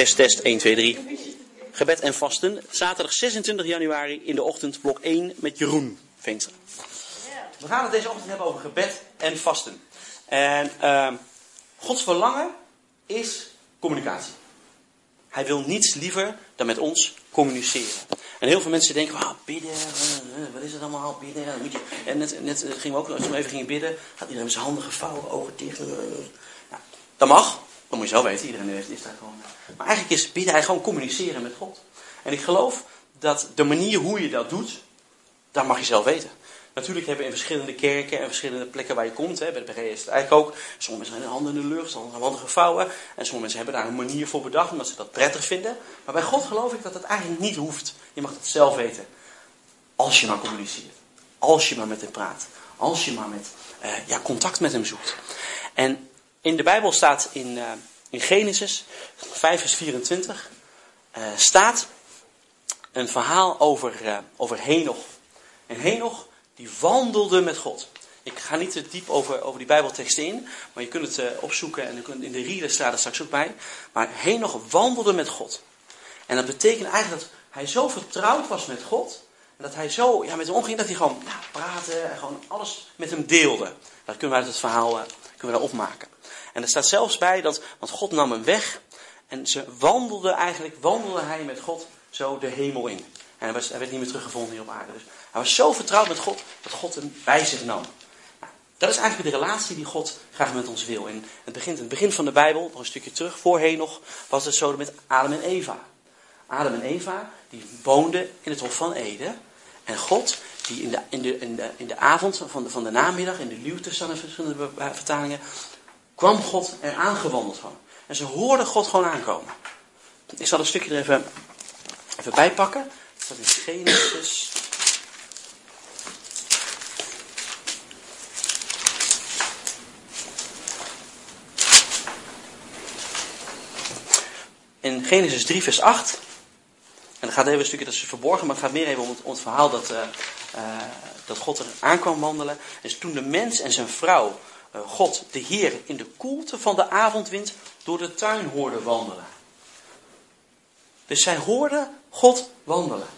Test, test, 1, 2, 3. Gebed en vasten. Zaterdag 26 januari in de ochtend, blok 1 met Jeroen Veenstra. We gaan het deze ochtend hebben over gebed en vasten. En uh, Gods verlangen is communicatie. Hij wil niets liever dan met ons communiceren. En heel veel mensen denken, ah, bidden, uh, wat is het allemaal, bidden. Dan moet je... En net, net gingen we ook, als we even gingen bidden, gaat iedereen zijn handen gevouwen, ogen dicht. Nou, dat mag, dat moet je zelf weten, iedereen is daar gewoon. Maar eigenlijk is bidden hij gewoon communiceren met God. En ik geloof dat de manier hoe je dat doet, dat mag je zelf weten. Natuurlijk hebben we in verschillende kerken en verschillende plekken waar je komt. Hè, bij de BG is het eigenlijk ook. Sommige mensen hebben handen in de lucht, sommigen handen gevouwen. En sommige mensen hebben daar een manier voor bedacht omdat ze dat prettig vinden. Maar bij God geloof ik dat dat eigenlijk niet hoeft. Je mag het zelf weten. Als je maar communiceert. Als je maar met hem praat. Als je maar met, uh, ja, contact met hem zoekt. En in de Bijbel staat in, uh, in Genesis 5 vers 24. Uh, staat een verhaal over, uh, over Henoch. En Henoch die wandelde met God. Ik ga niet te diep over, over die Bijbelteksten in, maar je kunt het opzoeken en kunt, in de reader staat er straks ook bij. Maar Henoch wandelde met God. En dat betekent eigenlijk dat hij zo vertrouwd was met God. Dat hij zo ja, met hem omging dat hij gewoon ja, praatte en gewoon alles met hem deelde. Dat kunnen we uit het verhaal kunnen we daar opmaken. En er staat zelfs bij dat, want God nam hem weg. En ze wandelde eigenlijk, wandelde hij met God zo de hemel in. En hij, was, hij werd niet meer teruggevonden hier op aarde. Dus hij was zo vertrouwd met God dat God hem bij zich nam. Nou, dat is eigenlijk de relatie die God graag met ons wil. En het begint in het begin van de Bijbel, nog een stukje terug, voorheen nog, was het zo met Adam en Eva. Adam en Eva, die woonden in het Hof van Eden. En God, die in de, in de, in de, in de avond van de, van de namiddag, in de Nieuwe verschillende vertalingen, kwam God er aangewandeld van. En ze hoorden God gewoon aankomen. Ik zal een stukje er even, even bij pakken. Dat in Genesis. In Genesis 3, vers 8. En dan gaat even een stukje, dat is verborgen, maar het gaat meer even om het, verhaal dat, uh, uh, dat God er aankwam wandelen. Dus toen de mens en zijn vrouw God, de Heer, in de koelte van de avondwind door de tuin hoorden wandelen. Dus zij hoorden God wandelen.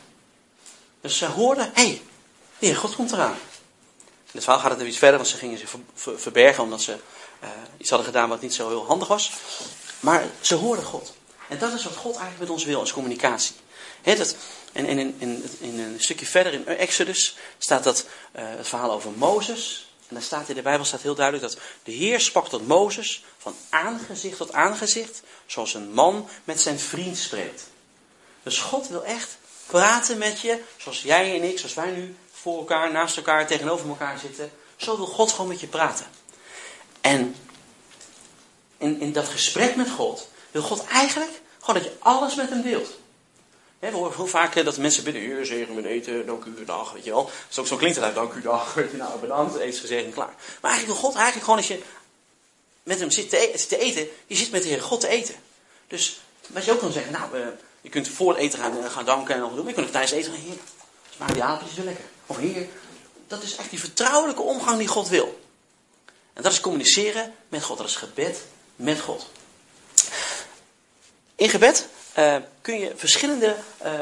Dus zij hoorden, hé, hey, de God komt eraan. In het verhaal gaat het er iets verder, want ze gingen zich verbergen omdat ze uh, iets hadden gedaan wat niet zo heel handig was. Maar ze hoorden God. En dat is wat God eigenlijk met ons wil als communicatie. Dat, en, en in, in, een stukje verder in Exodus staat dat uh, het verhaal over Mozes. En daar staat in de Bijbel staat heel duidelijk dat de Heer sprak tot Mozes van aangezicht tot aangezicht, zoals een man met zijn vriend spreekt. Dus God wil echt praten met je, zoals jij en ik, zoals wij nu voor elkaar, naast elkaar, tegenover elkaar zitten. Zo wil God gewoon met je praten. En in, in dat gesprek met God wil God eigenlijk gewoon dat je alles met hem deelt. We horen heel vaak dat mensen bidden, Heer, zegen mijn eten, dank u, dag, weet je wel. Zo, zo klinkt het uit, dank u, dag, weet je, nou, bedankt, eten gezegend, klaar. Maar eigenlijk wil God eigenlijk gewoon als je met hem zit te, te, eten, je zit met de Heer God te eten. Dus wat je ook kan zeggen, nou, uh, je kunt voor het eten gaan, gaan danken en nog doen, maar je kunt ook tijdens eten gaan, Heer, smaak die aardappeltjes zo lekker. Of Heer, dat is echt die vertrouwelijke omgang die God wil. En dat is communiceren met God, dat is gebed met God. In gebed uh, kun je verschillende uh,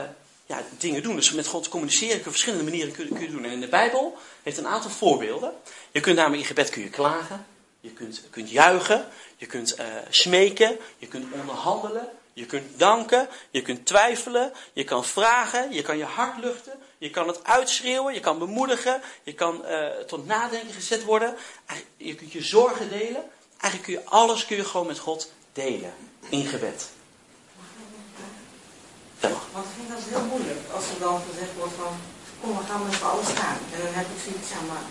ja, dingen doen. Dus met God communiceren kun je verschillende manieren kun, kun je doen. En in de Bijbel heeft een aantal voorbeelden. Je kunt namelijk in gebed kun je klagen. Je kunt, kunt juichen. Je kunt uh, smeken. Je kunt onderhandelen. Je kunt danken. Je kunt twijfelen. Je kan vragen. Je kan je hart luchten. Je kan het uitschreeuwen. Je kan bemoedigen. Je kan tot nadenken gezet worden. Je kunt je zorgen delen. Eigenlijk kun je alles kun je gewoon met God delen. In gebed. Ja. Want ik vind dat heel moeilijk als er dan gezegd wordt van, kom we gaan met z'n allen staan. En dan heb ik zoiets, ja maar,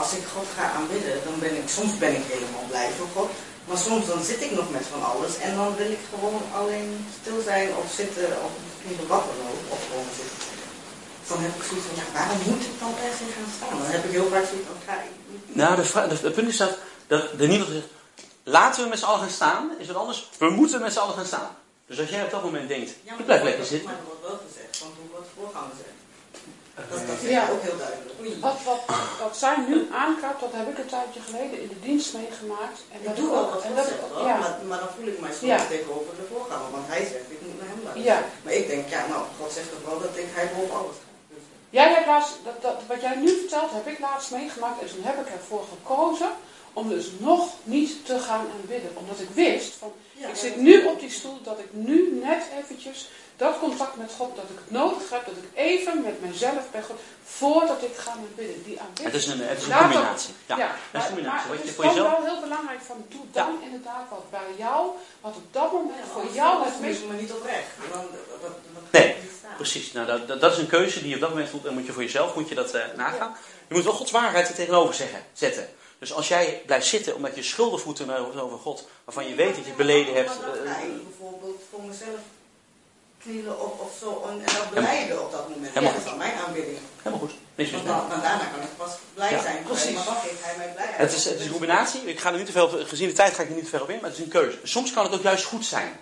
als ik God ga aanbidden, dan ben ik, soms ben ik helemaal blij voor God. Maar soms dan zit ik nog met van alles en dan wil ik gewoon alleen stil zijn of zitten of misschien wat dan ook, of gewoon zitten. Dan heb ik zoiets van, ja, waarom moet ik dan per se gaan staan? Dan heb ik heel vaak zoiets van, ga ik niet. Nou, de, de, de punt is dat, dat de niemand zegt, laten we met z'n allen gaan staan, is wat anders, we moeten met z'n allen gaan staan. Dus als jij op dat moment denkt, Ja, ik blijf lekker zitten. Maar er wordt wel gezegd, want hoe wordt voorganger zegt. Dat, dat vind Ja. ik ook heel duidelijk. Wat, wat, wat zij nu aankaart, dat heb ik een tijdje geleden in de dienst meegemaakt. En Ik dat doe ook wat en God dat, zegt, hoor. ja, maar, maar dan voel ik mij Ja. schuldig tegenover de voorganger. Want hij zegt, ik moet naar hem luisteren. ja. Maar ik denk, ja nou, God zegt toch wel dat ik, hij boven alles. Dus, Jij hebt laatst, dat, dat, wat jij nu vertelt, heb ik laatst meegemaakt. En toen heb ik ervoor gekozen om dus nog niet te gaan aanbidden. Omdat ik wist, van, ja, ik maar zit nu op die stoel, dat ik nu net eventjes dat contact met God, dat ik het nodig heb, dat ik even met mezelf ben, God, voordat ik ga aanbidden. Die aanbidding. Het is een, het is een Laat combinatie. Ja, Ja, het is een maar, combinatie. maar het is voor jezelf... wel heel belangrijk van doe dan inderdaad wat bij jou, wat op dat moment Ja, voor maar jou het meest... ik me niet oprecht. Wat Nee? Precies, nou, dat, dat, dat is een keuze die je op dat moment voelt en moet je voor jezelf moet je dat eh, nagaan. Je moet wel Gods waarheid er tegenover zeggen, zetten. Dus als jij blijft zitten omdat je schuldig voelt tegenover God, waarvan je weet dat je beleden hebt. Dan eh, bijvoorbeeld voor mezelf knielen of, of zo en, dat beleiden op dat moment. Dat is dan mijn aanbidding. helemaal goed. Niks Want, want daarna kan ik pas blij Ja, zijn. precies. Maar dan geeft hij mij blijheid. Het is, het is een combinatie. Ik ga er niet te veel, op- gezien de tijd ga ik er niet te ver op in, maar het is een keuze. Soms kan het ook juist goed zijn.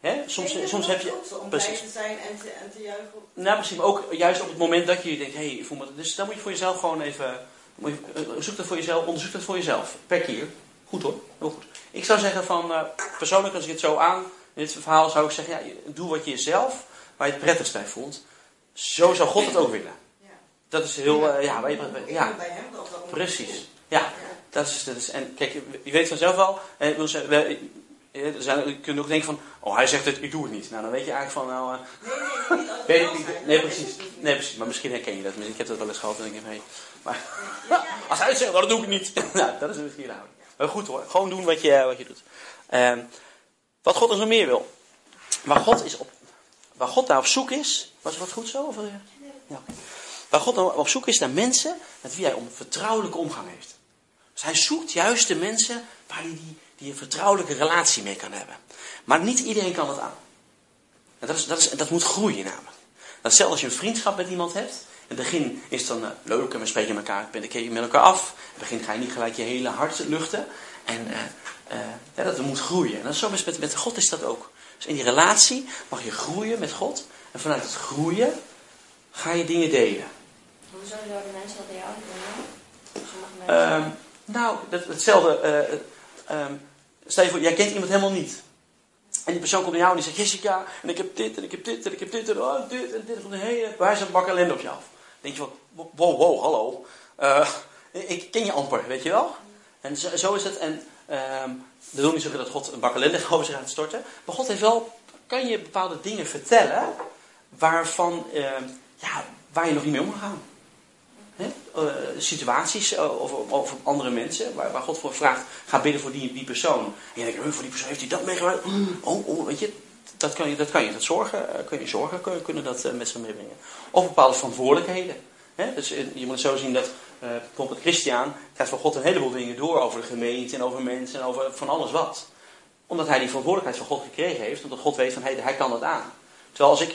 Hè? Soms, Nee, soms heb je. Om precies. blij te zijn en te, en te juichen. Nou, precies. Maar ook juist op het moment dat je denkt, hé, hey, ik voel me. Dus dan moet je voor jezelf gewoon even. Moet je- eh, Zoek dat voor jezelf, onderzoek dat voor jezelf. Per keer. Goed hoor, heel goed. Ik zou zeggen van, eh, persoonlijk als ik het zo aan, in dit verhaal zou ik zeggen, ja, doe wat je jezelf, waar je het prettigst bij voelt. Zo zou God het ook willen. Ja. Dat is heel, eh, ja, waar je, ja, bij moment. precies. Ja, Ja. dat is, dat is, en kijk, je- je weet vanzelf wel, eh, ik eh, er zijn, je kunt ook denken van, oh hij zegt het, ik doe het niet. Nou, dan weet je eigenlijk van, nou, eh, Nee, nee, nee, het ik. Nee, precies. het. Nee, precies. Maar misschien herken je dat. Ik heb dat wel eens gehad en ik denk, hé, maar Ja, ja, als hij het zegt, dat doe ik niet. nou, dat is misschien de houding. Maar goed hoor, gewoon doen wat je, wat je doet. Ehm, wat God er zo meer wil. Waar God, is op, waar God naar op zoek is. Was wat goed zo? Of, eh? ja. Waar God nou op zoek is naar mensen met wie hij een vertrouwelijke omgang heeft. Dus hij zoekt juist de mensen waar hij die, die een vertrouwelijke relatie mee kan hebben. Maar niet iedereen kan dat aan. En dat, is, dat, is, dat moet groeien namelijk. Dat stel als je een vriendschap met iemand hebt. In het begin is het dan eh, leuk en we spreken elkaar, ben ik met elkaar af. In het begin ga je niet gelijk je hele hart luchten. En eh, eh, ja, dat moet groeien. En dat is met, met, God is dat ook. Dus in die relatie mag je groeien met God. En vanuit het groeien ga je dingen delen. Hoe zouden de mensen dat bij jou doen? Ehm, nou, dat, hetzelfde. eh, ehm, stel je voor, jij kent iemand helemaal niet. En die persoon komt naar jou en die zegt, Jessica, en ik heb dit, en ik heb dit, en ik heb dit, en oh, dit, en dit, en een hele wijze een bak ellende op af. Dan denk je van, wow, wow, hallo. Eh, ik ken je amper, weet je wel? En zo, is het. En ehm dat wil niet zeggen dat God een bak ellende over zich gaat storten. Maar God heeft wel, kan je bepaalde dingen vertellen waarvan, ehm, ja, waar je nog niet mee om kan gaan. Hè? Eh, situaties eh, of, of, andere mensen waar, waar God voor vraagt, ga bidden voor die, die persoon. En je denkt, "Huh, voor die persoon heeft hij dat meegemaakt. Oh, oh, weet je, dat kan je, dat kan je, dat zorgen, eh, kun je zorgen kun- kunnen dat met zich meebrengen. Of bepaalde verantwoordelijkheden. Hè? Dus je moet het zo zien dat bijvoorbeeld Christian krijgt van God een heleboel dingen door over de gemeente en over mensen en over van alles wat. Omdat hij die verantwoordelijkheid van God gekregen heeft, omdat God weet van hey, hij kan dat aan. Terwijl als ik,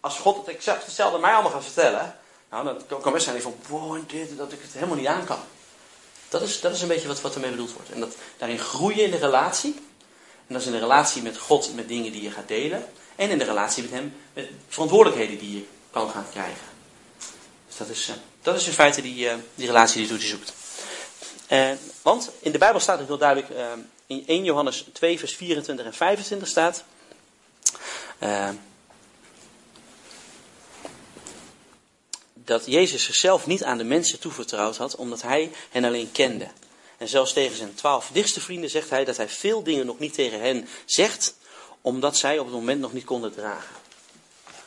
als God het exact hetzelfde mij allemaal gaat vertellen, nou, dan kan- best zijn van, wow, dit, dat ik het helemaal niet aan kan. Dat is, dat is een beetje wat, wat ermee bedoeld wordt. En dat, daarin groeien in de relatie. En dat is in de relatie met God, met dingen die je gaat delen. En in de relatie met hem, met verantwoordelijkheden die je kan gaan krijgen. Dus dat is, eh, dat is in feite die, eh, die relatie die je zoekt. Eh, want in de Bijbel staat het heel duidelijk, in 1 Johannes 2 vers 24 en 25 staat... dat Jezus zichzelf niet aan de mensen toevertrouwd had, omdat hij hen alleen kende. En zelfs tegen zijn twaalf dichtste vrienden zegt hij dat hij veel dingen nog niet tegen hen zegt, omdat zij op het moment nog niet konden dragen.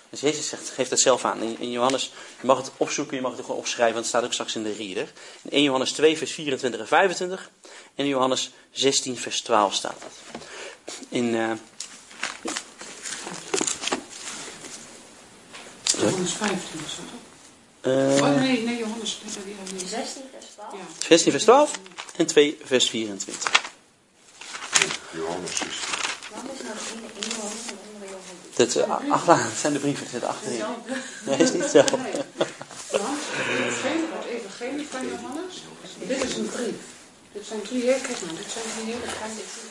Dus Jezus zegt, geeft het zelf aan. In, Johannes, je mag het opzoeken, je mag het gewoon opschrijven, want het staat ook straks in de reader. In 1 Johannes 2, vers 24 en 25. En in Johannes 16, vers 12 staat dat. In, eh, Johannes 15 is dat eh, Oh nee, nee, Johannes. nee, die hebben we niet. 16 vers 12. Ja. 16, vers 12 en 2, vers 24. Johannes 16. Waarom is nou? Dat, uh, achteraan, dat zijn de brieven, die zitten achterin. Nee, is niet zo. Nee. Het evangelie, van Johannes. Dit is een brief. Dit zijn drie hele, kijk nou, dit zijn drie hele kleine brieven.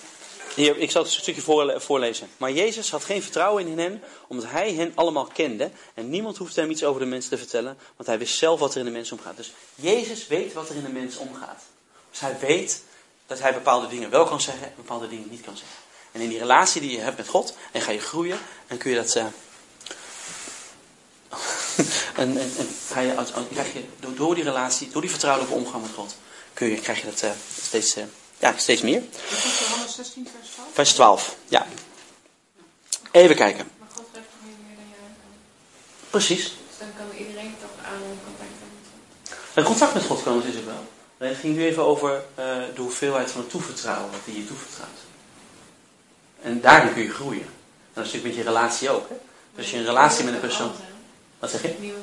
Ik zal het stukje voorle- voorlezen. Maar Jezus had geen vertrouwen in hen, omdat hij hen allemaal kende. En niemand hoefde hem iets over de mens te vertellen, want hij wist zelf wat er in de mens omgaat. Dus Jezus weet wat er in de mens omgaat. Dus hij weet dat hij bepaalde dingen wel kan zeggen en bepaalde dingen niet kan zeggen. En in die relatie die je hebt met God, en ga je groeien, en kun je dat. eh, en, en, krijg je door, door die relatie, door die vertrouwelijke omgang met God, kun je, krijg je dat eh, steeds, eh, ja, steeds meer. Dat is Johannes 16, vers 12. Vers 12, ja. Even kijken. Maar God treft niet meer dan jij kan. Precies. Dus dan kan iedereen toch aan een contact hebben. Een contact met God komen is het wel. Maar Het ging nu even over eh, de hoeveelheid van het toevertrouwen wat hij je toevertrouwt. En daarin kun je groeien. En dat is natuurlijk met je relatie ook. Hè? Dus als je een relatie met een persoon. Wat zeg je?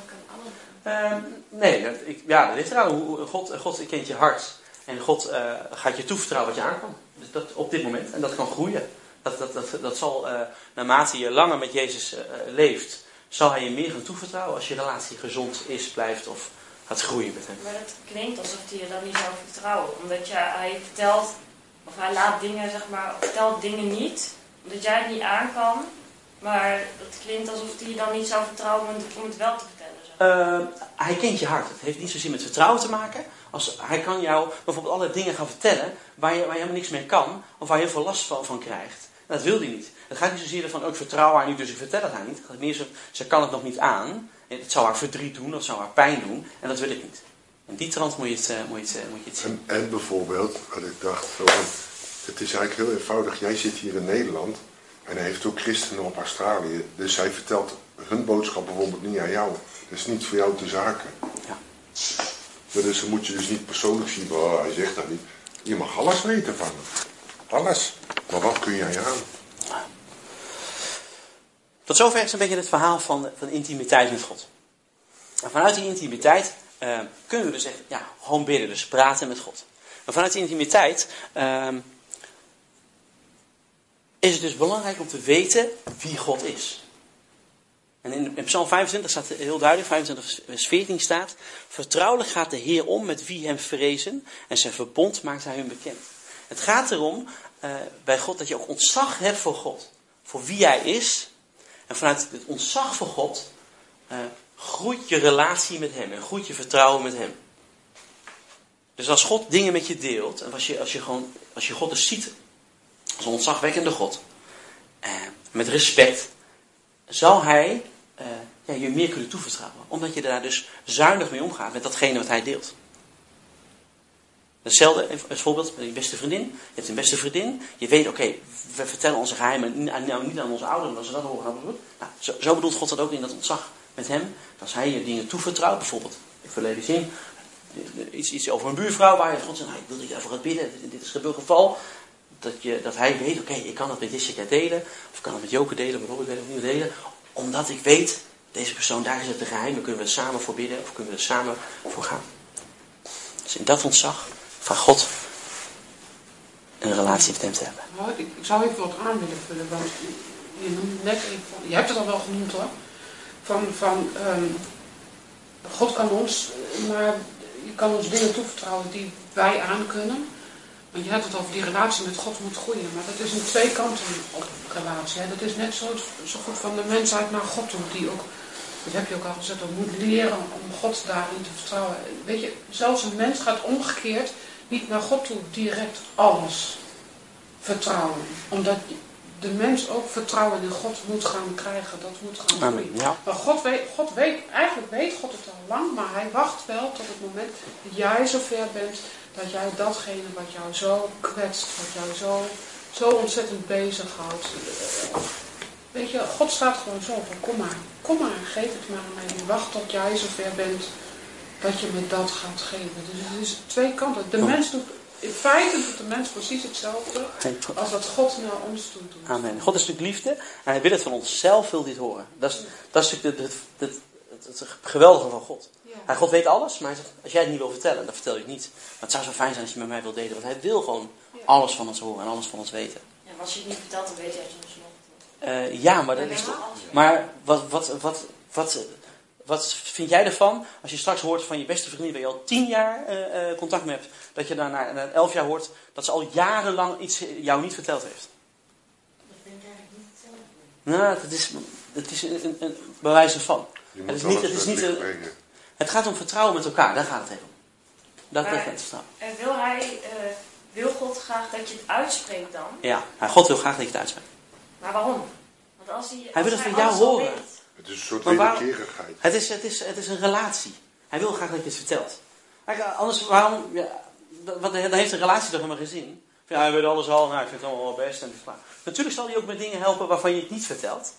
Ehm, nee, dat, ik, ja, dat ligt eraan. Hoe, God, God kent je hart. En God eh, gaat je toevertrouwen wat je aan kan. Dus dat op dit moment. En dat kan groeien. Dat, dat, dat, dat zal, eh, naarmate je langer met Jezus eh, leeft, zal hij je meer gaan toevertrouwen als je relatie gezond is, blijft of gaat groeien met hem. Maar het klinkt alsof hij je dan niet zou vertrouwen. Omdat je, hij vertelt, of hij laat dingen, zeg maar, vertelt dingen niet. Omdat jij het niet aan kan. Maar het klinkt alsof hij je dan niet zou vertrouwen om het, wel te vertellen. Zeg. Hij kent je hart. Het heeft niet zozeer met vertrouwen te maken. Als hij kan jou bijvoorbeeld allerlei dingen gaan vertellen waar je, waar je helemaal niks mee kan. Of waar je heel veel last van, van krijgt. Dat wil hij niet. Het gaat niet zozeer van, oh, ik vertrouw haar niet, dus ik vertel het haar niet. Het meer zo, ze kan het nog niet aan. Het zou haar verdriet doen, of zou haar pijn doen. En dat wil ik niet. In die trant moet je het, eh, moet je het, eh, moet je het zien. En, en bijvoorbeeld, wat ik dacht, zo het is eigenlijk heel eenvoudig. Jij zit hier in Nederland en hij heeft ook christenen op Australië. Dus hij vertelt hun boodschap bijvoorbeeld niet aan jou. Dat is niet voor jou te zaken. Ja. Maar Dus moet je dus niet persoonlijk zien, oh, hij zegt dat niet. Je mag alles weten van hem. Alles. Maar wat kun jij aan? Tot zover is een beetje het verhaal van, van intimiteit met God. En vanuit die intimiteit eh, kunnen we dus echt ja, gewoon bidden, dus praten met God. Maar vanuit die intimiteit ehm, is het dus belangrijk om te weten wie God is. En in, Psalm 25 staat heel duidelijk, 25 vers 14 staat, vertrouwelijk gaat de Heer om met wie hem vrezen en zijn verbond maakt hij hun bekend. Het gaat erom eh, bij God dat je ook ontzag hebt voor God, voor wie hij is. En vanuit het ontzag voor God eh, groeit je relatie met hem en groeit je vertrouwen met hem. Dus als God dingen met je deelt, en als je, als je, gewoon, als je God dus ziet als een ontzagwekkende God, eh, met respect, zal hij eh, ja, je meer kunnen toevertrouwen. Omdat je daar dus zuinig mee omgaat met datgene wat hij deelt. Hetzelfde als voorbeeld met je beste vriendin. Je hebt een beste vriendin. Je weet, oké, we vertellen onze geheimen nou, niet aan onze ouders, maar ze dat horen. Nou, zo, zo bedoelt God dat ook in dat ontzag met hem. Als hij je dingen toevertrouwt, bijvoorbeeld, ik verleden zin, iets, iets over een buurvrouw waar je God zegt, nou, ik wil dat je daarvoor gaat bidden, dit, is het geval. Dat, je, dat hij weet, oké, ik kan dat met Jessica delen, of kan het met Joke delen, met Robert delen, of niet delen. Omdat ik weet, deze persoon, daar is het geheim, daar kunnen we samen voor bidden, of kunnen we er samen voor gaan. Dus in dat ontzag van God een relatie met hem te hebben. Ik, zou even wat aan willen vullen, want je net je hebt het al wel genoemd hoor, van, van ehm, God kan ons, maar je kan ons dingen toevertrouwen die wij aan kunnen. Want je hebt het over die relatie met God moet groeien, maar dat is een twee kanten op relatie. Hè. Dat is net zo, zo goed van de mensheid naar God toe, die ook, dat heb je ook al gezegd, ook moet leren om God daarin te vertrouwen. Weet je, zelfs een mens gaat omgekeerd niet naar God toe direct alles vertrouwen. Omdat de mens ook vertrouwen in God moet gaan krijgen, dat moet gaan groeien. Ja. Maar God weet, God weet, eigenlijk weet God het al lang, maar hij wacht wel tot het moment dat jij zover bent, dat jij datgene wat jou zo kwetst, wat jou zo, zo ontzettend bezighoudt. Weet je, God staat gewoon zo van, kom maar, kom maar, geef het maar aan mij. Wacht tot jij zover bent dat je me dat gaat geven. Dus het is twee kanten. De mens doet, in feite doet de mens precies hetzelfde als wat God naar ons toe doet. Amen. God is natuurlijk liefde en hij wil het van onszelf, wil dit horen. Dat is, dat is natuurlijk het, het, het, het, het geweldige van God. Ja. Hij, God weet alles, maar hij zegt, als jij het niet wil vertellen, dan vertel je het niet. Maar het zou zo fijn zijn als je met mij wil delen, want hij wil gewoon Ja. alles van ons horen en alles van ons weten. Ja, maar als je het niet vertelt, dan weet jij het nog. Eh, ja, maar dat is toch... Maar wat, wat, wat, wat, wat vind jij ervan als je straks hoort van je beste vriendin waar je al tien jaar eh, eh, contact mee hebt, dat je dan na, na elf jaar hoort dat ze al jarenlang iets jou niet verteld heeft? Nou, het is, het is een, een, een bewijzen van. Je Het is niet, het is niet een- brengen. Het gaat om vertrouwen met elkaar, daar gaat het even om. Dat, dat Maar- het vertrouwen. En wil hij, eh, wil God graag dat je het uitspreekt dan? Ja, God wil graag dat je het uitspreekt. Maar waarom? Want als hij, Hij wil als het van jou horen. weet- Het is een soort wederkerigheid. Het is, het, is, het is een relatie. Hij wil graag dat je het vertelt. Kijk, anders, waarom, ja, wat, dan heeft een relatie toch helemaal geen zin? Van, Ja, hij weet alles al, nou, ik vind het allemaal wel best. En het is klaar. Natuurlijk zal hij ook met dingen helpen waarvan je het niet vertelt.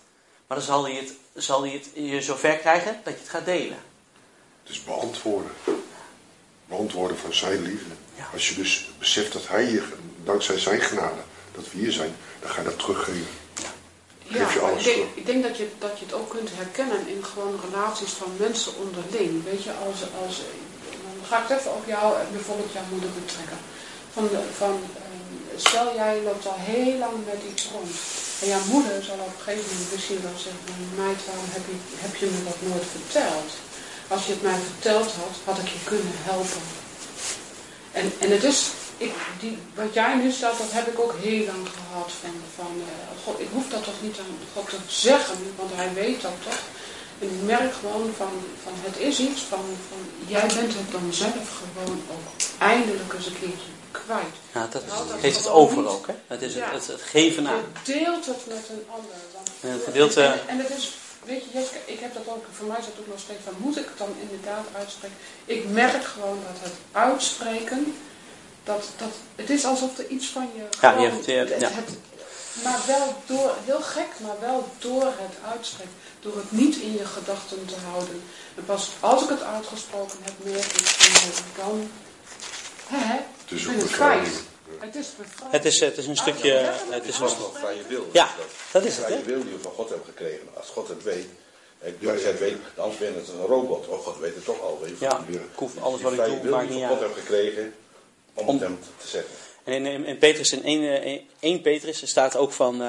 Maar dan zal hij het, zal hij het je zover krijgen dat je het gaat delen. Is beantwoorden. Beantwoorden van zijn liefde. Ja. Als je dus beseft dat hij hier, dankzij zijn genade, dat we hier zijn, dan ga je dat teruggeven. Ja, je ik denk, ik denk dat, je, dat je het ook kunt herkennen in gewoon relaties van mensen onderling. Weet je, als, als, dan ga ik het even op jou, en bijvoorbeeld jouw moeder betrekken. Van, de- van, ehm, stel jij loopt al heel lang met iets rond. En jouw moeder zal op een gegeven moment misschien wel zeggen, "Maar meid, waarom heb je, heb je me dat nooit verteld? Als je het mij verteld had, had ik je kunnen helpen. En, en het is, ik, die, wat jij nu stelt, dat heb ik ook heel lang gehad. Van, van eh, God, ik hoef dat toch niet aan God te zeggen, want hij weet dat toch. En ik merk gewoon van, van het is iets van, van, jij bent het dan zelf gewoon ook eindelijk eens een keertje kwijt. Ja, dat Nou, dat geeft het over ook. Hè? Het is het, het, het geven aan. Je deelt het met een ander. Want, En het gedeelte- en, en het is, weet je, ik heb dat ook, voor mij is dat ook nog steeds van, moet ik het dan inderdaad uitspreken? Ik merk gewoon dat het uitspreken, dat, dat, het is alsof er iets van je Ja, gewoon, je hebt, je- het, ja. het- maar wel door, heel gek, maar wel door het uitspreken. Door het niet in je gedachten te houden. En pas als ik het uitgesproken heb, merk ik van, dan, hè, Het is ben ook kwijt. Het is. Het is, het is een stukje... Het is Het een, is nog vrije wil. Ja, dat, dat is het, Vrije hè? wil die we van God hebben gekregen. Als God het weet. Ja, ja, het weet, anders ben het een robot. Oh, God weet het toch al. Weet je. Ja, ik hoef alles wat ik doe, maakt niet van God uit. hebben gekregen. Om, Om- het hem te zetten. En in, in, Petrus, in 1, eh, 1 Petrus, er staat ook van...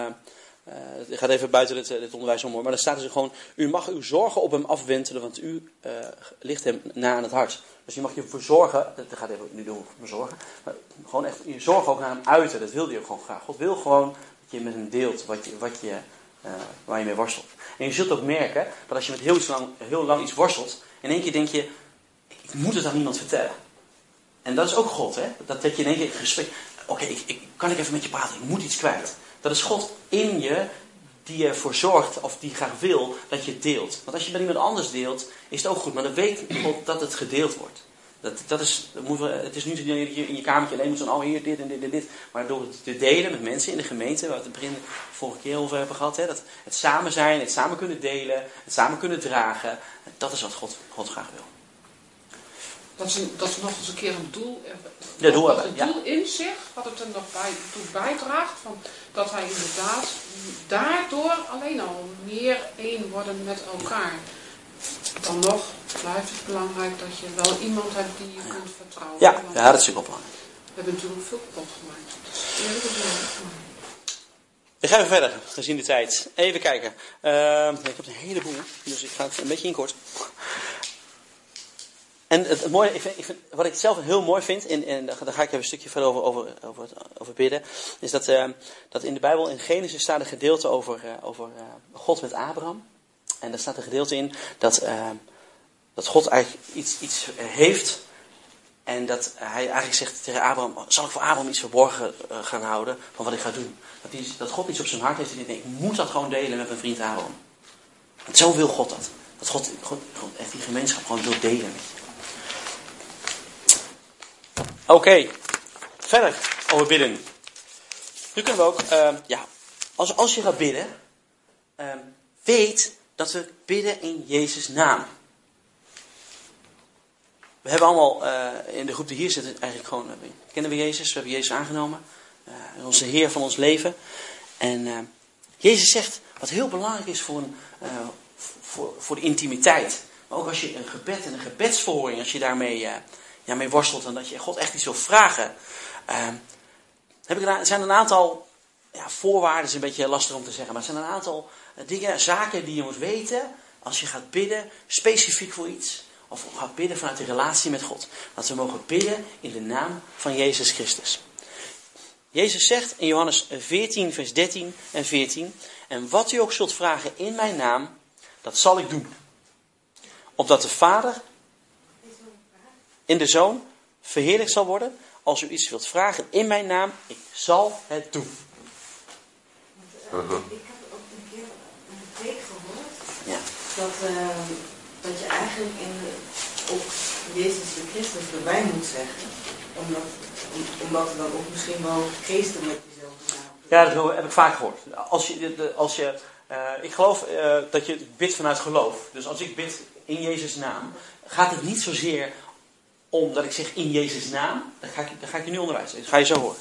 eh het gaat even buiten dit, eh, dit onderwijs om. Maar er staat dus gewoon... U mag uw zorgen op hem afwentelen, want u eh, ligt hem na aan het hart. Dus je mag je verzorgen... Dat gaat even nu doen voor zorgen. Maar gewoon echt je zorgen ook naar hem uiten. Dat wil hij ook gewoon graag. God wil gewoon dat je met hem deelt wat je, wat je, waar je mee worstelt. En je zult ook merken dat als je met heel, lang, heel lang iets worstelt... In één keer denk je... Ik moet het aan niemand vertellen. En dat is ook God, hè? Dat, dat je in één keer gesprek. Oké, ik, ik, kan ik even met je praten? Ik moet iets kwijt. Dat is God in je die ervoor zorgt, of die graag wil, dat je deelt. Want als je met iemand anders deelt, is het ook goed. Maar dan weet God dat het gedeeld wordt. Dat, dat is, dat moet, wel- het is niet zo dat je in je kamertje alleen moet zijn, oh hier, dit en dit en dit. Maar door het te delen met mensen in de gemeente, waar we het in het begin vorige keer over hebben gehad. Hè, dat het samen zijn, het samen kunnen delen, het samen kunnen dragen. Dat is wat God, God graag wil. Dat is, dat nog eens een keer een doel. Ja, doel dat hebben, het ja. doel in zich, wat het er nog bij, toe bijdraagt, van, dat hij inderdaad daardoor alleen al meer één worden met elkaar. Dan nog blijft het belangrijk dat je wel iemand hebt die je kunt vertrouwen. Ja, dat is wel belangrijk. We hebben natuurlijk veel kapot gemaakt. We gaan even verder, gezien de tijd. Even kijken. Ehm, ik heb een heleboel, dus ik ga het een beetje inkort. En het, mooie, ik vind, wat ik zelf heel mooi vind, en, daar ga ik even een stukje verder over, over, over, bidden, is dat, ehm, dat in de Bijbel, in Genesis, staat een gedeelte over, eh, over eh, God met Abraham. En daar staat een gedeelte in dat, ehm, dat God eigenlijk iets, iets heeft en dat hij eigenlijk zegt tegen Abraham, zal ik voor Abraham iets verborgen eh, gaan houden van wat ik ga doen? Dat, hij, dat God iets op zijn hart heeft en die denkt, ik moet dat gewoon delen met mijn vriend Abraham. Want zo wil God dat. Dat God, God, echt die gemeenschap gewoon wil delen. Oké, verder over bidden. Nu kunnen we ook, eh, ja, als, als je gaat bidden, eh, weet dat we bidden in Jezus' naam. We hebben allemaal eh, in de groep die hier zit, eigenlijk gewoon, eh, kennen we Jezus, we hebben Jezus aangenomen. Eh, onze Heer van ons leven. En eh, Jezus zegt, wat heel belangrijk is voor, een, voor, voor de intimiteit. Maar ook als je een gebed en een gebedsverhoring, als je daarmee ja, mee worstelt en dat je God echt iets wil vragen. eh, heb ik er, zijn een aantal ja, voorwaarden, is een beetje lastig om te zeggen, maar er zijn een aantal eh, dingen, zaken die je moet weten als je gaat bidden, specifiek voor iets. Of gaat bidden vanuit de relatie met God. Dat we mogen bidden in de naam van Jezus Christus. Jezus zegt in Johannes 14, vers 13 en 14: En wat u ook zult vragen in mijn naam, dat zal ik doen. Opdat de Vader in de Zoon verheerlijkt zal worden. Als u iets wilt vragen in mijn naam, ik zal het doen. Want, eh, Ik heb ook een keer een preek gehoord Ja. dat, eh, dat je eigenlijk in de, ook Jezus de Christus erbij moet zeggen. Omdat, om- omdat er dan ook misschien wel geesten met dezelfde naam. Ja, dat heb ik vaak gehoord. Als je, als je, eh, ik geloof eh, dat je bidt vanuit geloof. Dus als ik bid in Jezus' naam, gaat het niet zozeer om dat ik zeg in Jezus' naam. Dan ga ik, dan ga ik je nu onderwijzen. Dat ga je zo horen.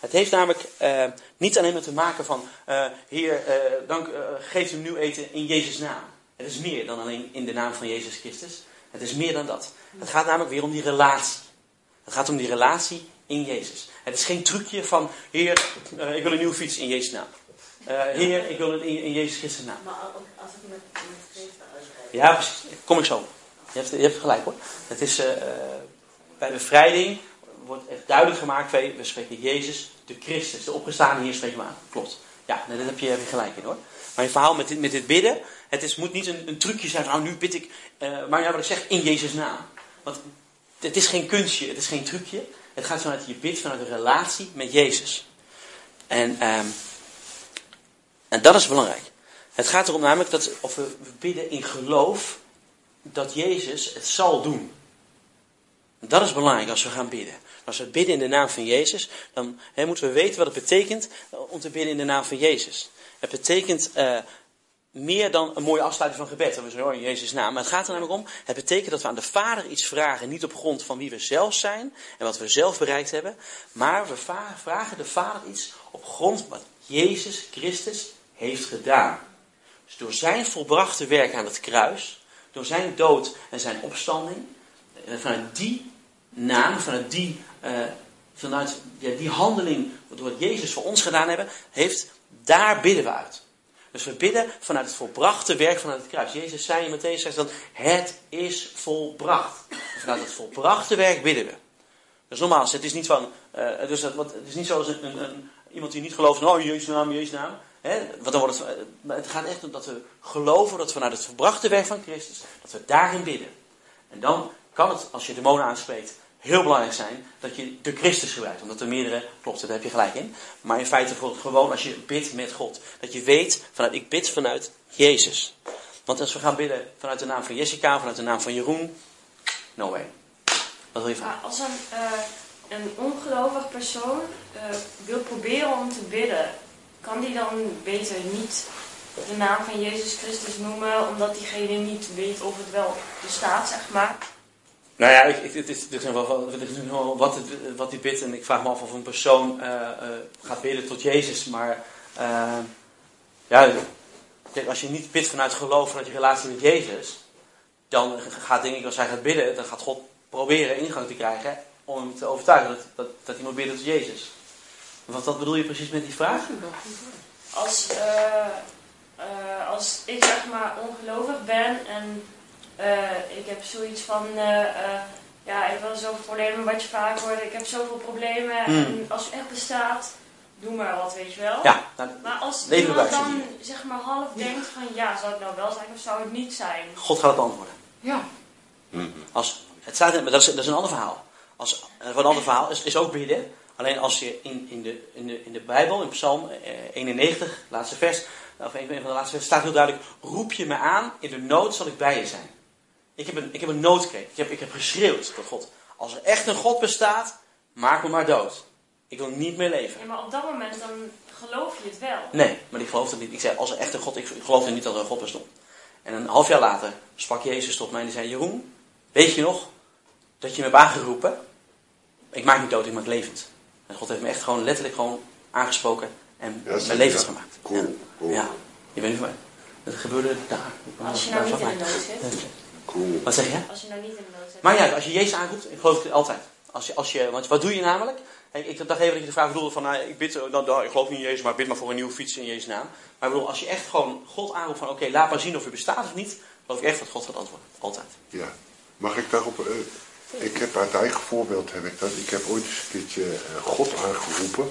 Het heeft namelijk eh, niet alleen maar te maken van, eh Heer, eh, dank, geef hem nieuw eten in Jezus' naam. Het is meer dan alleen in de naam van Jezus Christus. Het is meer dan dat. Het gaat namelijk weer om die relatie. Het gaat om die relatie in Jezus. Het is geen trucje van, Heer, ik wil een nieuwe fiets in Jezus' naam. Heer, ik wil het in, in Jezus Christus' naam. Maar ook als ik met, met uitrijd. Ja, precies. Kom ik zo. Je hebt, je gelijk hoor. Het is, eh, eh, bij bevrijding wordt echt duidelijk gemaakt, we spreken Jezus, de Christus, de opgestaande hier spreken we aan. Klopt. Ja, daar heb je, gelijk in hoor. Maar je verhaal met dit, met dit bidden, het is, moet niet een, een trucje zijn van, nou nu bid ik, eh, maar ja, wat ik zeg, in Jezus naam. Want het is geen kunstje, het is geen trucje. Het gaat vanuit je bid, vanuit een relatie met Jezus. En, ehm, en dat is belangrijk. Het gaat erom namelijk dat of we bidden in geloof dat Jezus het zal doen. Dat is belangrijk als we gaan bidden. Als we bidden in de naam van Jezus, dan moeten we weten wat het betekent eh, om te bidden in de naam van Jezus. Het betekent eh, meer dan een mooie afsluiting van gebed. Dat we zeggen, oh, in Jezus' naam. Maar het gaat er namelijk om, het betekent dat we aan de Vader iets vragen. Niet op grond van wie we zelf zijn en wat we zelf bereikt hebben. Maar we vragen de Vader iets op grond wat Jezus Christus heeft gedaan. Dus door zijn volbrachte werk aan het kruis, door zijn dood en zijn opstanding, eh, vanuit die naam, vanuit die, eh, vanuit die handeling, wat Jezus voor ons gedaan hebben, heeft, daar bidden we uit. Dus we bidden vanuit het volbrachte werk vanuit het kruis. Jezus zei in Matthäus 6 dan, het is volbracht. Vanuit het volbrachte werk bidden we. Dus nogmaals, het is niet van, eh, dus dat, wat, het is niet zoals een, een, een- iemand die niet gelooft, oh Jezus naam, Jezus naam. Want dan wordt het, eh, het gaat echt om dat we geloven dat we vanuit het volbrachte werk van Christus, dat we daarin bidden. En dan kan het, als je demonen aanspreekt, heel belangrijk zijn dat je de Christus gebruikt. Omdat er meerdere, klopt, daar heb je gelijk in. Maar in feite gewoon als je bidt met God. Dat je weet, vanuit, ik bid vanuit Jezus. Want als we gaan bidden vanuit de naam van Jessica, vanuit de naam van Jeroen, no way. Wat wil je vragen? Als een, eh, een ongelovig persoon eh, wil proberen om te bidden, kan die dan beter niet de naam van Jezus Christus noemen, omdat diegene niet weet of het wel bestaat, zeg maar? Nou ja, ik, het is, wel, wat, het, wat hij bidt. En ik vraag me af of een persoon eh, eh, gaat bidden tot Jezus. Maar eh, ja, als je niet bidt vanuit geloof, vanuit je relatie met Jezus. Dan gaat denk ik, als hij gaat bidden, dan gaat God proberen ingang te krijgen. Om hem te overtuigen dat, dat, dat hij moet bidden tot Jezus. Wat, wat bedoel je precies met die vraag? Als, eh, eh, als ik zeg maar ongelovig ben en eh, ik heb zoiets van, eh, eh, ja, ik wil zoveel problemen, wat je vaak hoort, ik heb zoveel problemen Hmm. en als het echt bestaat, doe maar wat, weet je wel. Ja, nou, Maar als iemand buiten dan zeg maar half denkt van ja, zou het nou wel zijn of zou het niet zijn? God gaat het antwoorden. Ja. Als, het staat, in- maar dat, is, dat is een ander verhaal. Als, wat een ander verhaal is, is ook bidden. Alleen als je in, in, de, in, de, in de Bijbel, in Psalm eh, 91, laatste vers, of een, van de laatste vers, staat heel duidelijk: Roep je me aan, in de nood zal ik bij je zijn. Ik heb een, ik heb een noodkreet. Ik heb, ik heb geschreeuwd tot God. Als er echt een God bestaat, maak me maar dood. Ik wil niet meer leven. Ja, maar op dat moment dan geloof je het wel. Nee, maar ik geloof het niet. Ik zei, als er echt een God, ik geloofde niet dat er een God bestond. En een half jaar later sprak Jezus tot mij en die zei, Jeroen, weet je nog dat je me hebt aangeroepen? Ik maak niet dood, ik maak levend. En God heeft me echt gewoon letterlijk gewoon aangesproken en Ja, mijn zeker. levend gemaakt. Cool, Ja. cool. Ja, je weet niet van mij. Dat gebeurde daar. Als je nou niet in de nood zit. Cool. Wat zeg je? Als je nou niet in de nood zit. Maar ja, als je Jezus aanroept, ik geloof het altijd. Als je, als je, want wat doe je namelijk? Ik, ik dacht even dat je de vraag bedoelde van, nou, ik, bid, dan, dan, ik geloof niet in Jezus, maar ik bid maar voor een nieuwe fiets in Jezus naam. Maar ik bedoel, als je echt gewoon God aanroept van, oké, laat maar zien of je bestaat of niet, geloof ik echt dat God gaat antwoorden. Altijd. Ja. Mag ik daarop... eh, ik heb uit eigen voorbeeld heb ik dat. Ik heb ooit eens een keertje eh, God aangeroepen.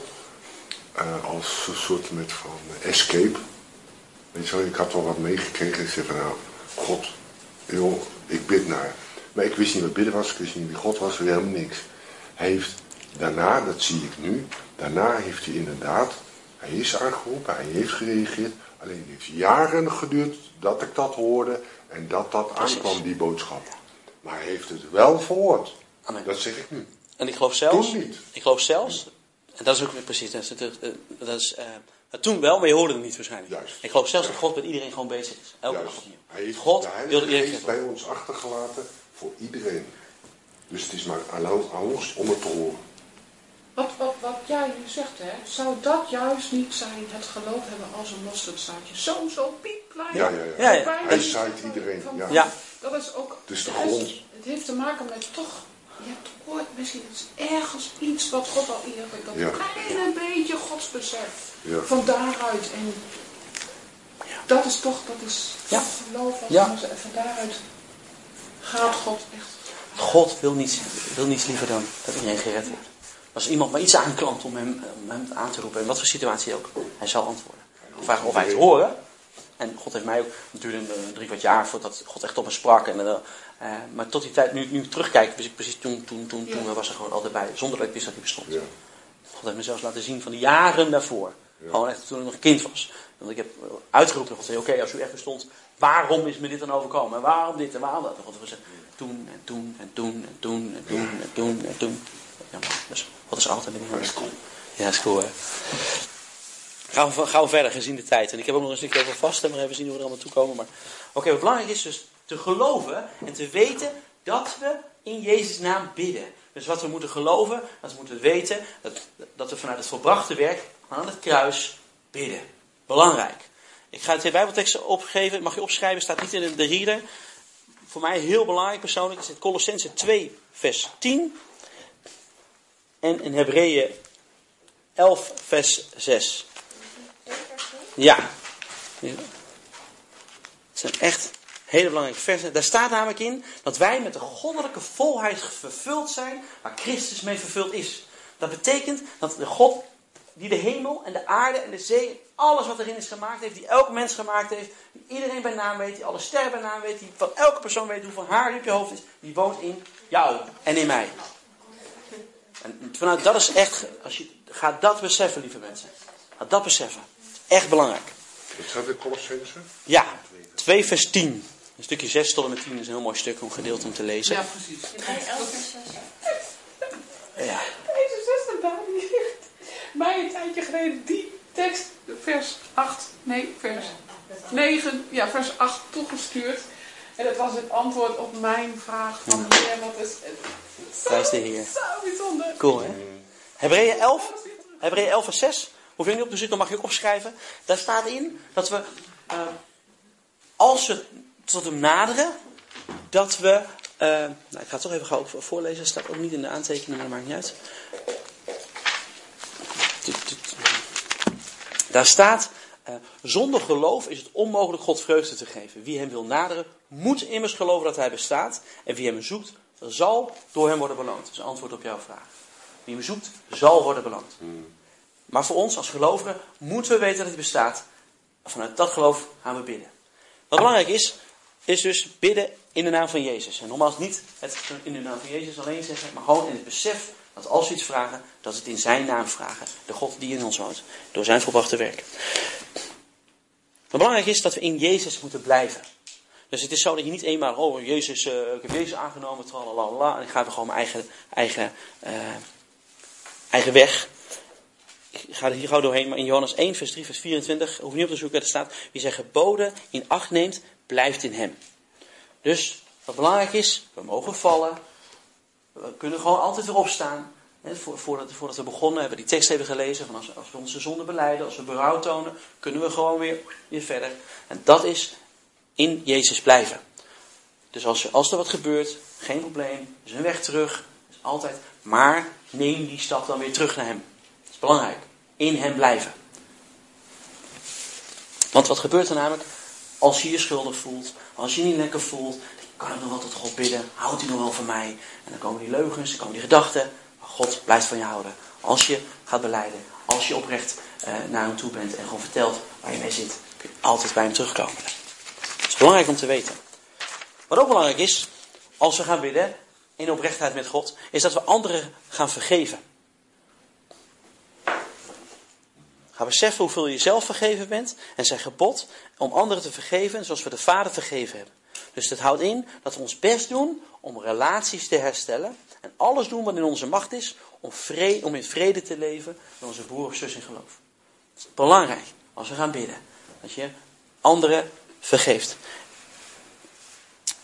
eh, als een soort met van escape. Weet je wel, ik had wel wat meegekregen. Ik zei van nou, God, joh, ik bid naar. Maar ik wist niet wat bidden was, ik wist niet wie God was, helemaal niks. Hij heeft daarna, dat zie ik nu, daarna heeft hij inderdaad, hij is aangeroepen, hij heeft gereageerd. Alleen het heeft jaren geduurd dat ik dat hoorde en dat dat Precies. aankwam, die boodschap. Maar hij heeft het wel verhoord. Amen. Dat zeg ik nu. En ik geloof zelfs, Toen niet. ik geloof zelfs, en dat is ook weer precies, dat is, dat is, dat is, eh, toen wel, maar je hoorde het niet waarschijnlijk. Juist. Ik geloof zelfs Ja. dat God met iedereen gewoon bezig is. Elke Juist. Hij heeft God de wil iedereen bij ons achtergelaten voor iedereen. Dus het is maar aan ons om het te horen. Wat, wat, wat jij nu zegt, hè, zou dat juist niet zijn het geloof hebben als een mosterdzaadje? Zo, zo piepklein. Ja, ja, ja. Ja, ja. Bijna Hij zaait van- iedereen, van- ja. Ja. Dat is ook... Het is de het grond. Het heeft te maken met toch... Je hebt ooit misschien eens ergens iets wat God al eerder... Dat Ja. kleine beetje godsbesef. Ja. Van daaruit. En dat is toch... Dat is Ja. geloof. Als Ja. En van daaruit gaat God echt... God wil niets, wil niets liever dan dat iedereen gered wordt. Als iemand maar iets aanklampt om hem, om hem aan te roepen, in wat voor situatie ook, hij zal antwoorden. De vraag of hij het horen. En God heeft mij ook, het duurde een drie kwart jaar voordat God echt op me sprak. En, eh, eh, maar tot die tijd, nu, nu ik terugkijk, wist ik precies toen, toen, toen, toen Ja. was er gewoon altijd bij, zonder dat ik wist dat hij bestond. Ja. God heeft me zelfs laten zien van de jaren daarvoor. Gewoon echt toen ik nog een kind was. Want ik heb uitgeroepen, God zei, oké, als u echt bestond, waarom is me dit dan overkomen? En waarom dit en waarom dat? En God heeft gezegd, toen en toen en toen en toen en toen en toen en toen. Ja, maar, dus God is altijd is cool. Ja, is cool hè. Gaan we, verder gezien de tijd. En ik heb ook nog een stukje over vasten, maar even zien hoe we er allemaal toe komen. Maar oké, wat belangrijk is dus te geloven en te weten dat we in Jezus' naam bidden. Dus wat we moeten geloven, dat we moeten weten, dat, dat we vanuit het volbrachte werk aan het kruis bidden. Belangrijk. Ik ga twee bijbelteksten opgeven, mag je opschrijven, staat niet in de reader. Voor mij heel belangrijk persoonlijk is het Colossense 2 vers 10 en in Hebreeën 11 vers 6. Ja. Het zijn echt hele belangrijke versen. Daar staat namelijk in dat wij met de goddelijke volheid vervuld zijn waar Christus mee vervuld is. Dat betekent dat de God die de hemel en de aarde en de zee en alles wat erin is gemaakt heeft, die elk mens gemaakt heeft, die iedereen bij naam weet, die alle sterren bij naam weet, die van elke persoon weet hoeveel haar op je hoofd is, die woont in jou en in mij. En vanuit dat is echt, als je gaat dat beseffen, lieve mensen. Ga dat beseffen. Echt belangrijk. Wat staat in Colossense? Ja, 2 vers 10. Een stukje 6 tot en met 10 is een heel mooi stuk, een gedeelte om te lezen. Ja, precies. Hebreeën 11 vers 6. Ja. Deze zuster daar die heeft mij een tijdje geleden die tekst, vers 8, nee, vers 9, ja, vers 8 toegestuurd. En dat was het antwoord op mijn vraag van Heer, wat is het? Zo, Prijs de Heer. Zo bijzonder. Cool, hè? Hebreeën 11, Hebreeën 11 vers 6. Hoef je niet op te zoeken, mag je opschrijven. Daar staat in dat we, eh, als we tot hem naderen, dat we... eh, nou, ik ga het toch even gauw voorlezen. Het staat ook niet in de aantekeningen, maar dat maakt niet uit. Daar staat, eh, zonder geloof is het onmogelijk God vreugde te geven. Wie hem wil naderen, moet immers geloven dat hij bestaat. En wie hem zoekt, zal door hem worden beloond. Dat is antwoord op jouw vraag. Wie hem zoekt, zal worden beloond. Maar voor ons als gelovigen moeten we weten dat hij bestaat. Vanuit dat geloof gaan we bidden. Wat belangrijk is, is dus bidden in de naam van Jezus. En nogmaals niet het in de naam van Jezus alleen zeggen, maar gewoon in het besef dat als we iets vragen, dat we het in zijn naam vragen. De God die in ons woont. Door zijn volbrachte werk. Wat belangrijk is dat we in Jezus moeten blijven. Dus het is zo dat je niet eenmaal, oh Jezus, eh, ik heb Jezus aangenomen, en ik ga weer gewoon mijn eigen, eigen, eh, eigen weg. Ik ga er hier gauw doorheen, maar in Johannes 1, vers 3, vers 24, hoef niet op te zoeken, er staat, wie zijn geboden in acht neemt, blijft in hem. Dus wat belangrijk is, we mogen vallen, we kunnen gewoon altijd weer opstaan. Voordat, voordat we begonnen hebben we die tekst even gelezen. Van als, als we onze zonde beleiden, als we berouw tonen, kunnen we gewoon weer, weer verder. En dat is in Jezus blijven. Dus als, als er wat gebeurt, geen probleem. Er is een weg terug. Is altijd. Maar neem die stap dan weer terug naar Hem. Belangrijk. In Hem blijven. Want wat gebeurt er namelijk? Als je je schuldig voelt, als je je niet lekker voelt, kan ik nog wel tot God bidden. Houdt hij nog wel van mij? En dan komen die leugens, dan komen die gedachten. Maar God blijft van je houden. Als je gaat beleiden, als je oprecht eh, naar hem toe bent en gewoon vertelt waar je mee zit, kun je altijd bij hem terugkomen. Dat is belangrijk om te weten. Wat ook belangrijk is, als we gaan bidden in oprechtheid met God, is dat we anderen gaan vergeven. Ga beseffen hoeveel je zelf vergeven bent en zijn gebod om anderen te vergeven zoals we de Vader vergeven hebben. Dus dat houdt in dat we ons best doen om relaties te herstellen en alles doen wat in onze macht is om, vrede, om in vrede te leven met onze broer of zus in geloof. Het is belangrijk als we gaan bidden dat je anderen vergeeft.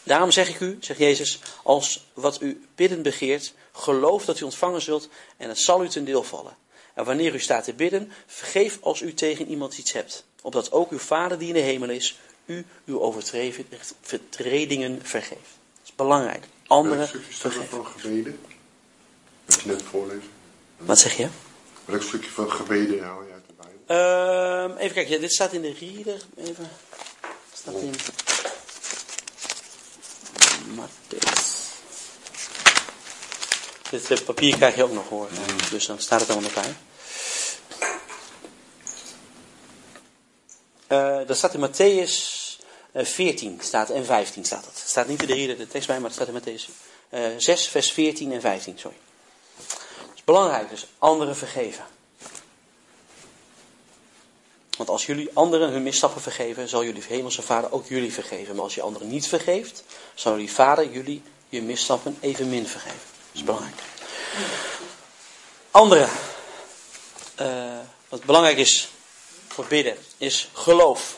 Daarom zeg ik u, zegt Jezus, als wat u bidden begeert, geloof dat u ontvangen zult en het zal u ten deel vallen. En wanneer u staat te bidden, vergeef als u tegen iemand iets hebt, opdat ook uw Vader die in de hemel is, u uw overtredingen vergeeft. Dat is belangrijk. Anderen er vergeven. van gebeden? Je net voorlezen? Wat zeg je? Welk stukje van gebeden haal je uit de Bijbel? Ehm, even kijken, ja, dit staat in de reader. Even. Staat in. Matthäus. Dit eh, papier krijg je ook nog hoor. Dus dan staat het allemaal nog bij. Eh, dat staat in Matthäus eh, 14 staat, en 15 staat dat. Het staat niet in de reader de tekst bij, maar het staat in Matthäus eh, 6, vers 14 en 15. Sorry. Het is belangrijk, dus anderen vergeven. Want als jullie anderen hun misstappen vergeven, zal jullie hemelse vader ook jullie vergeven. Maar als je anderen niet vergeeft, zal jullie vader jullie je misstappen evenmin vergeven. Dat is belangrijk. Andere, eh, wat belangrijk is voor bidden, is geloof.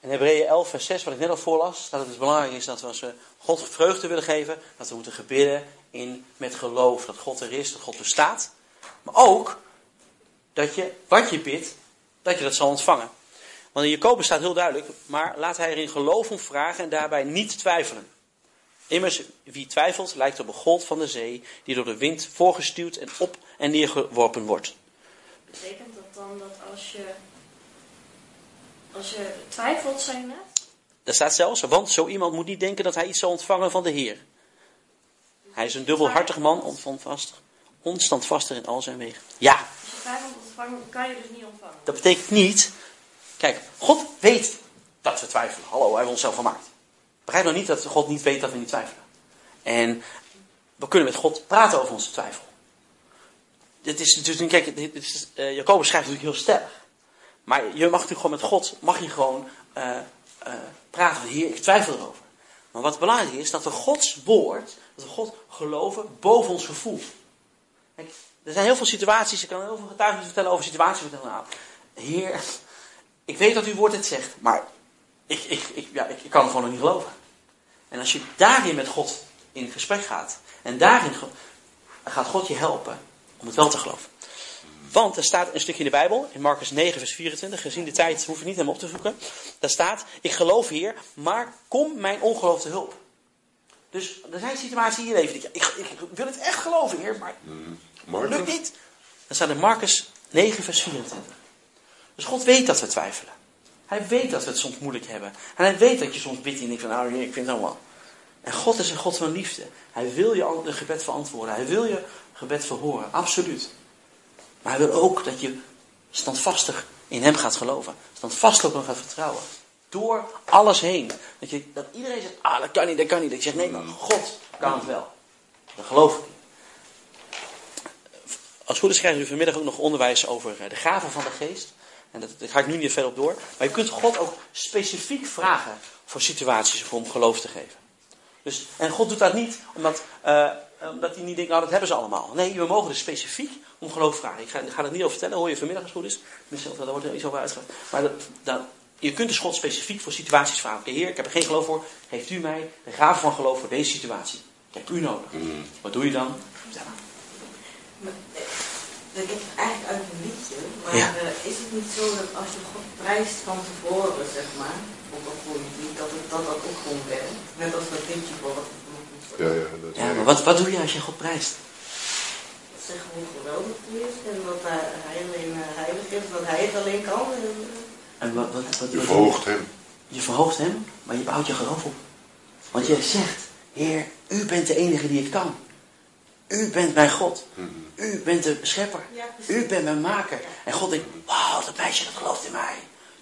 In Hebreeën 11, vers 6, wat ik net al voorlas, staat dat het dus belangrijk is dat we als we God vreugde willen geven, dat we moeten gebidden in, met geloof. Dat God er is, dat God bestaat. Maar ook dat je, wat je bidt, dat je dat zal ontvangen. Want in Jacobus staat heel duidelijk, maar laat hij er in geloof om vragen en daarbij niet twijfelen. Immers, wie twijfelt, lijkt op een golf van de zee, die door de wind voorgestuwd en op en neergeworpen wordt. Betekent dan dat als je, als je twijfelt, zijn net? Daar staat zelfs, want zo iemand moet niet denken dat hij iets zal ontvangen van de Heer. Hij is een dubbelhartig man, onstandvastig, onstandvastig in al zijn wegen. Ja, Als je twijfelt ontvangen, kan je dus niet ontvangen. Dat betekent niet. Kijk, God weet dat we twijfelen. Hallo, hij heeft ons zelf gemaakt. Begrijp nou niet dat God niet weet dat we niet twijfelen. En we kunnen met God praten over onze twijfel. Dit is natuurlijk, kijk, dit is, eh, Jacobus schrijft natuurlijk heel sterk. Maar je mag natuurlijk gewoon met God, mag je gewoon eh, eh, praten Heer, ik twijfel erover. Maar wat belangrijk is, dat we Gods woord, dat we God geloven boven ons gevoel. Kijk, er zijn heel veel situaties, ik kan heel veel getuigenissen vertellen over situaties. Nou, Heer, ik weet dat uw woord het zegt, maar ik, ik, ik, ja, ik, kan het gewoon nog niet geloven. En als je daarin met God in gesprek gaat, en daarin gaat God je helpen om het wel te geloven. Want er staat een stukje in de Bijbel, in Marcus 9, vers 24, gezien de tijd hoef ik niet helemaal op te zoeken. Daar staat, ik geloof hier, maar kom mijn ongeloof te hulp. Dus er zijn situaties in je leven, ik, ik, ik wil het echt geloven, Heer, maar Marcus? Lukt niet. Dan staat in Marcus 9, vers 24. Dus God weet dat we twijfelen. Hij weet dat we het soms moeilijk hebben. En hij weet dat je soms bidt en denkt van, nou, ik vind het allemaal. En God is een God van liefde. Hij wil je gebed verantwoorden. Hij wil je gebed verhoren. Absoluut. Maar hij wil ook dat je standvastig in hem gaat geloven. Standvastig op hem gaat vertrouwen. Door alles heen. Dat, je, dat iedereen zegt, ah, dat kan niet, dat kan niet. Dat je zegt, nee, maar God kan het wel. Dat geloof ik. Als goed is krijgen jullie vanmiddag ook nog onderwijs over eh, de gaven van de geest. En dat, daar ga ik nu niet verder op door. Maar je kunt God ook specifiek vragen voor situaties om geloof te geven. Dus, en God doet dat niet omdat, eh, omdat hij niet denkt, nou dat hebben ze allemaal. Nee, we mogen dus specifiek om geloof vragen. Ik ga, ik ga er niet over vertellen, hoor je vanmiddag als het goed is. Tenminste, daar wordt er iets over uitgelegd. Maar dat, dat, je kunt dus God specifiek voor situaties vragen. Oké, Heer, ik heb er geen geloof voor. Geeft u mij de gave van geloof voor deze situatie. Ik heb u nodig. Wat doe je dan? Maar, eh, Dat heb eigenlijk uit een liedje, maar Ja. eh, is het niet zo dat als je God prijst van tevoren, zeg maar, op een goede lied, dat het, dat, dat ook gewoon werkt? Net als dat voor wat Ja, ja, dat Ja, maar wat, wat doe je als je God prijst? zeggen hoe geweldig hij is en dat hij, hij alleen eh, heilig is, dat hij het alleen kan. En, eh, En wat, wat, wat, Je wat- verhoogt hem. je verhoogt hem, maar je bouwt je geloof op. Want jij zegt, Heer, u bent de enige die het kan. U bent mijn God. U bent de schepper. U bent mijn maker. En God denkt, wauw, dat meisje dat gelooft in mij.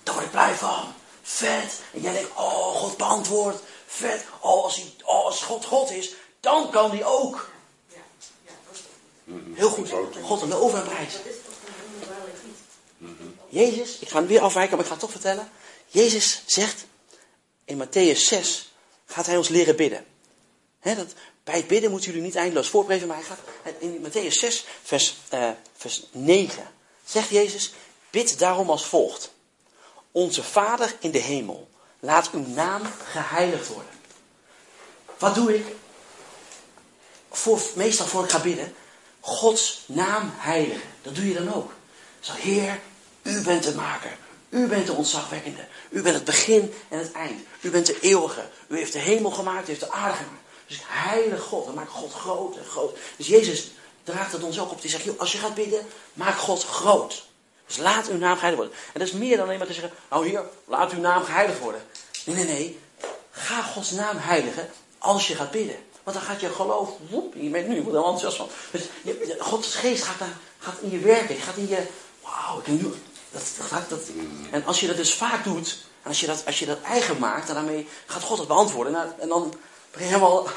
Daar word ik blij van. Vet. En jij denkt, oh, God beantwoordt. Vet. Oh, als, hij, oh, als God God is, dan kan hij ook. Heel goed. God en wonderbaarlijk iets. Jezus, ik ga het weer afwijken, maar ik ga het toch vertellen. Jezus zegt in Matthäus 6, gaat hij ons leren bidden. Hè, dat, bij het bidden moeten jullie niet eindeloos voorprezen, maar hij gaat in Matthäus 6, vers, eh, vers 9, zegt Jezus, bid daarom als volgt. Onze Vader in de hemel, laat uw naam geheiligd worden. Wat doe ik? Meestal voor ik ga bidden, Gods naam heiligen. Dat doe je dan ook. Zo, Heer, u bent de maker. U bent de ontzagwekkende. U bent het begin en het eind. U bent de eeuwige. U heeft de hemel gemaakt, u heeft de aarde gemaakt. Dus heilig God, dan maakt God groot en groot. Dus Jezus draagt het ons ook op. Die zegt, als je gaat bidden, maak God groot. Dus laat uw naam geheiligd worden. En dat is meer dan alleen maar te zeggen, nou hier, laat uw naam geheiligd worden. Nee, nee, nee. Ga Gods naam heiligen als je gaat bidden. Want dan gaat je geloof, je bent nu, je wordt er enthousiast van. Dus Gods geest gaat, gaat in je werken, gaat in je, wauw, ik nu, dat, dat, dat, en als je dat dus vaak doet, en als je dat, als je dat eigen maakt, en daarmee gaat God het beantwoorden. Nou, en dan ben je helemaal,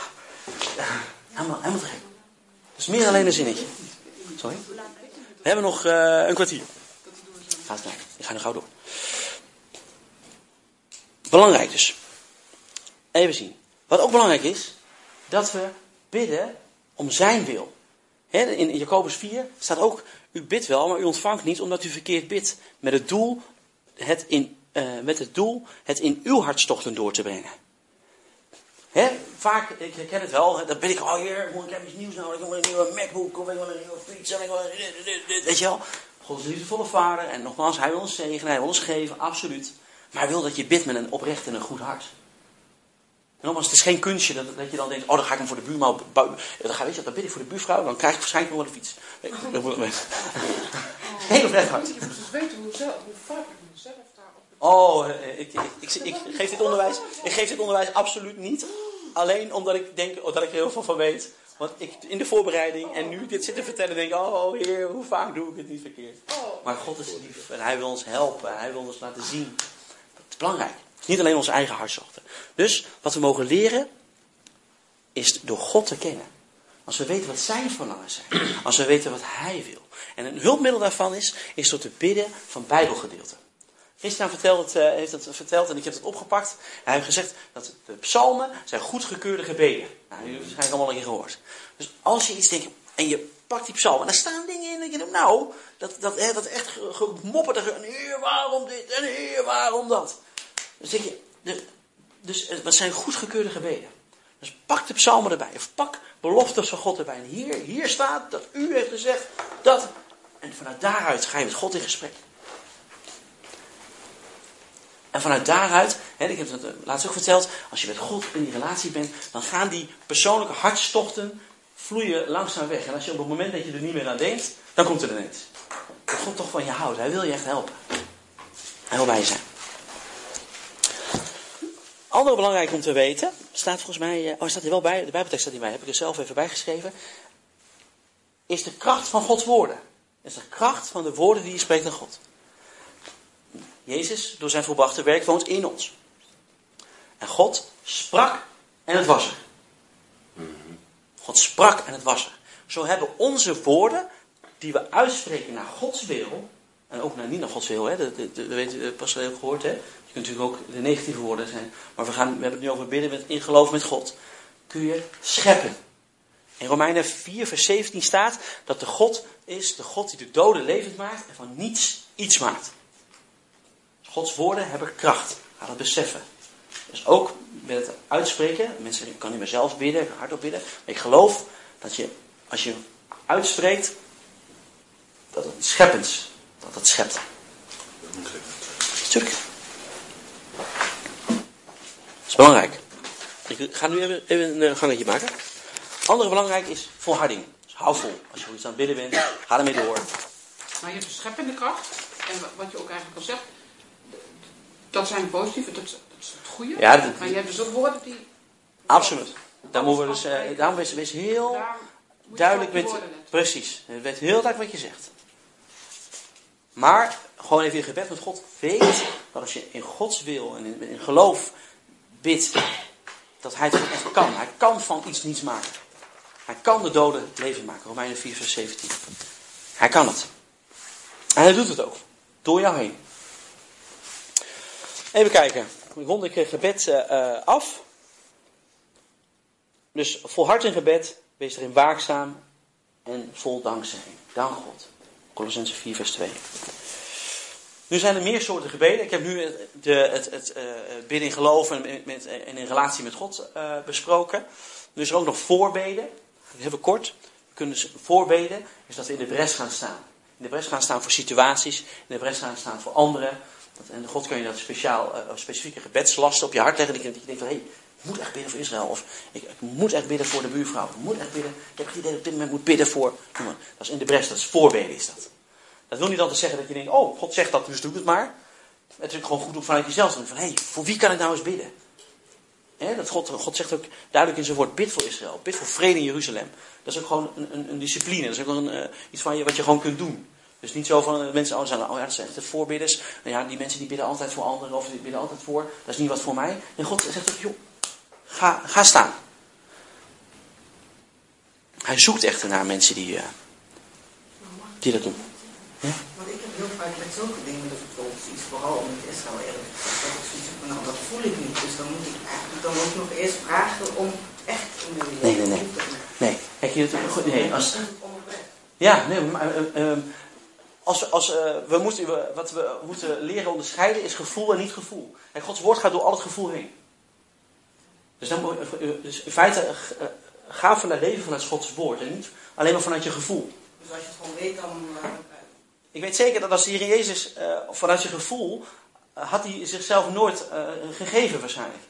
helemaal, helemaal te gek. Dat is meer alleen een zinnetje. Sorry? We hebben nog eh, een kwartier. Ik ga nu gauw door. Belangrijk dus. Even zien. Wat ook belangrijk is, dat we bidden om zijn wil. In Jacobus 4 staat ook, u bidt wel, maar u ontvangt niet omdat u verkeerd bidt. Met het doel het in, eh, met het, doel het in uw hartstochten door te brengen. Vaak, ik herken het wel, dan ben ik, oh heer, ik heb iets nieuws nodig, ik wil een nieuwe MacBook, of ik wil een nieuwe fiets, en ik wil weet je wel. God is een liefdevolle vader, en nogmaals, hij wil ons zegenen, hij wil ons geven, absoluut. Maar hij wil dat je bidt met een oprecht en een goed hart. En nogmaals, het is geen kunstje dat, dat je dan denkt, oh dan ga ik hem voor de buurman, dan ga, weet je, dan bid ik voor de buurvrouw, dan krijg ik waarschijnlijk nog wel een fiets. Nee, dat moet- nee. Heel oprecht hart. Je moet dus weten hoe, zelf, hoe vaak ik mezelf daarop Oh, eh, ik, ik, ik, ik, geef dit onderwijs, ik geef dit onderwijs absoluut niet. Alleen omdat ik denk oh, dat ik er heel veel van weet. Want ik in de voorbereiding en nu dit zit te vertellen, denk ik, oh heer, hoe vaak doe ik het niet verkeerd. Maar God is lief en hij wil ons helpen. Hij wil ons laten zien. Dat is belangrijk. Het is niet alleen onze eigen hartstochten. Dus wat we mogen leren, is door God te kennen. Als we weten wat zijn verlangens zijn. Als we weten wat hij wil. En een hulpmiddel daarvan is, is door te bidden van bijbelgedeelten. Christian vertelt eh, heeft het verteld en ik heb het opgepakt. Hij heeft gezegd dat de psalmen zijn goedgekeurde gebeden. Nou, jullie hebben waarschijnlijk allemaal al keer gehoord. Dus als je iets denkt en je pakt die psalmen en daar staan dingen in en je denkt, nou, dat, dat, hè, dat echt ge- gemopperd en heer waarom dit en heer waarom dat. Dus denk je, dus het zijn goedgekeurde gebeden. Dus pak de psalmen erbij. Of pak beloftes van God erbij. En hier, hier staat dat u heeft gezegd dat. En vanuit daaruit ga je met God in gesprek. En vanuit daaruit, ik heb het eh, laatst ook verteld, als je met God in die relatie bent, dan gaan die persoonlijke hartstochten vloeien langzaam weg. En als je op het moment dat je er niet meer aan denkt, dan komt er ineens. Dat God toch van je houdt. Hij wil je echt helpen. Wil bij zijn. Andere belangrijk om te weten, staat volgens mij, eh, oh staat hier wel bij, de Bijbeltekst staat hierbij, heb ik er zelf even bijgeschreven, is de kracht van Gods woorden. Is de kracht van de woorden die je spreekt aan God. Jezus, door zijn volbrachte werk, woont in ons. En God sprak en het was er. God sprak en het was er. Zo hebben onze woorden, die we uitspreken naar Gods wil, en ook naar niet naar Gods wil, hè, dat, dat, dat weet je pas wel gehoord, hè. Je kunt natuurlijk ook de negatieve woorden zijn, maar we, gaan, we hebben het nu over bidden met, in geloof met God. Kun je scheppen. In Romeinen 4, vers 17 staat dat de God is de God die de doden levend maakt en van niets iets maakt. Gods woorden hebben kracht. Ga dat beseffen. Dus ook met het uitspreken. Mensen, ik kan niet meer zelf bidden, hardop bidden. Ik geloof dat je, als je uitspreekt, dat het scheppends, dat het schept. Tuurlijk. Dat is belangrijk. Ik ga nu even, even een eh, gangetje maken. Andere belangrijk is volharding. Dus hou vol. Als je iets aan het bidden bent, ga ermee door. Maar je hebt de scheppende kracht. En wa- wat je ook eigenlijk al zegt. Dat zijn positieve, dat, dat goede. Ja, dat- maar je hebt dus ook woorden die... Absoluut. Daar moeten we dus, eh, daarom wees, wees heel duidelijk met... Precies, het weet heel duidelijk wat je zegt. Maar, gewoon even in gebed met God, weet dat als je in Gods wil en in, in geloof bidt, dat hij het echt kan. Hij kan van iets niets maken. Hij kan de doden levend maken. Romeinen 4 vers 17. Hij kan het. En hij doet het ook. Door jou heen. Even kijken. Ik ik het gebed eh, eh, af. Dus volhard in gebed. Wees erin waakzaam. En vol dankzegging. Dank God. Colossense 4 vers 2. Nu zijn er meer soorten gebeden. Ik heb nu het, de, het, het eh, in geloof en, in relatie met God eh, besproken. Nu is er ook nog voorbeden. Even kort. We kunnen dus voorbeden is dat we in de bres gaan staan. In de bres gaan staan voor situaties. In de bres gaan staan voor anderen. En God kan je dat speciaal, eh, specifieke gebedslasten op je hart leggen. Dat je, denkt van, hé, hey, ik moet echt bidden voor Israël. Of ik, ik moet echt bidden voor de buurvrouw. Ik moet echt bidden. Ik heb het idee dat ik op dit moment moet bidden voor... maar. Dat is in de bres, dat is voorbeden is dat. Dat wil niet altijd zeggen dat je denkt, oh, God zegt dat, dus doe ik het maar. Het is gewoon goed om vanuit jezelf te doen. Van, hé, hey, voor wie kan ik nou eens bidden? Dat God, God zegt ook duidelijk in zijn woord, bid voor Israël. Bid voor vrede in Jeruzalem. Dat is ook gewoon een, een, een discipline. Dat is ook een, eh, iets van je, wat je gewoon kunt doen. Dus niet zo van eh, mensen, oh, zijn, oh ja, dat zijn de voorbidders. Nou ja, die mensen die bidden altijd voor anderen of die bidden altijd voor. Dat is niet wat voor mij. En God zegt ook, joh, ga, ga staan. Hij zoekt echt naar mensen die, eh, die dat doen. Want ik heb heel vaak met zulke dingen, dat ik bijvoorbeeld iets vooral met Israël dat ik zoiets heb van, nou dat voel ik niet. Dus dan moet ik eigenlijk dan ook nog eerst vragen om echt in de Nee, nee, nee. Nee, kijk, je, goed, nee als, Ja, nee, maar eh, als, als, eh, we moeten, we- wat we moeten leren onderscheiden is gevoel en niet gevoel. En Gods woord gaat door al het gevoel heen. Dus, dan, moet- eh, dus in feite eh, ga vanuit leven vanuit Gods woord en niet alleen maar vanuit je gevoel. Dus als je het gewoon weet, dan... eh, Ik weet zeker dat als de Heer Jezus eh, vanuit je gevoel, eh, had hij zichzelf nooit eh, gegeven waarschijnlijk.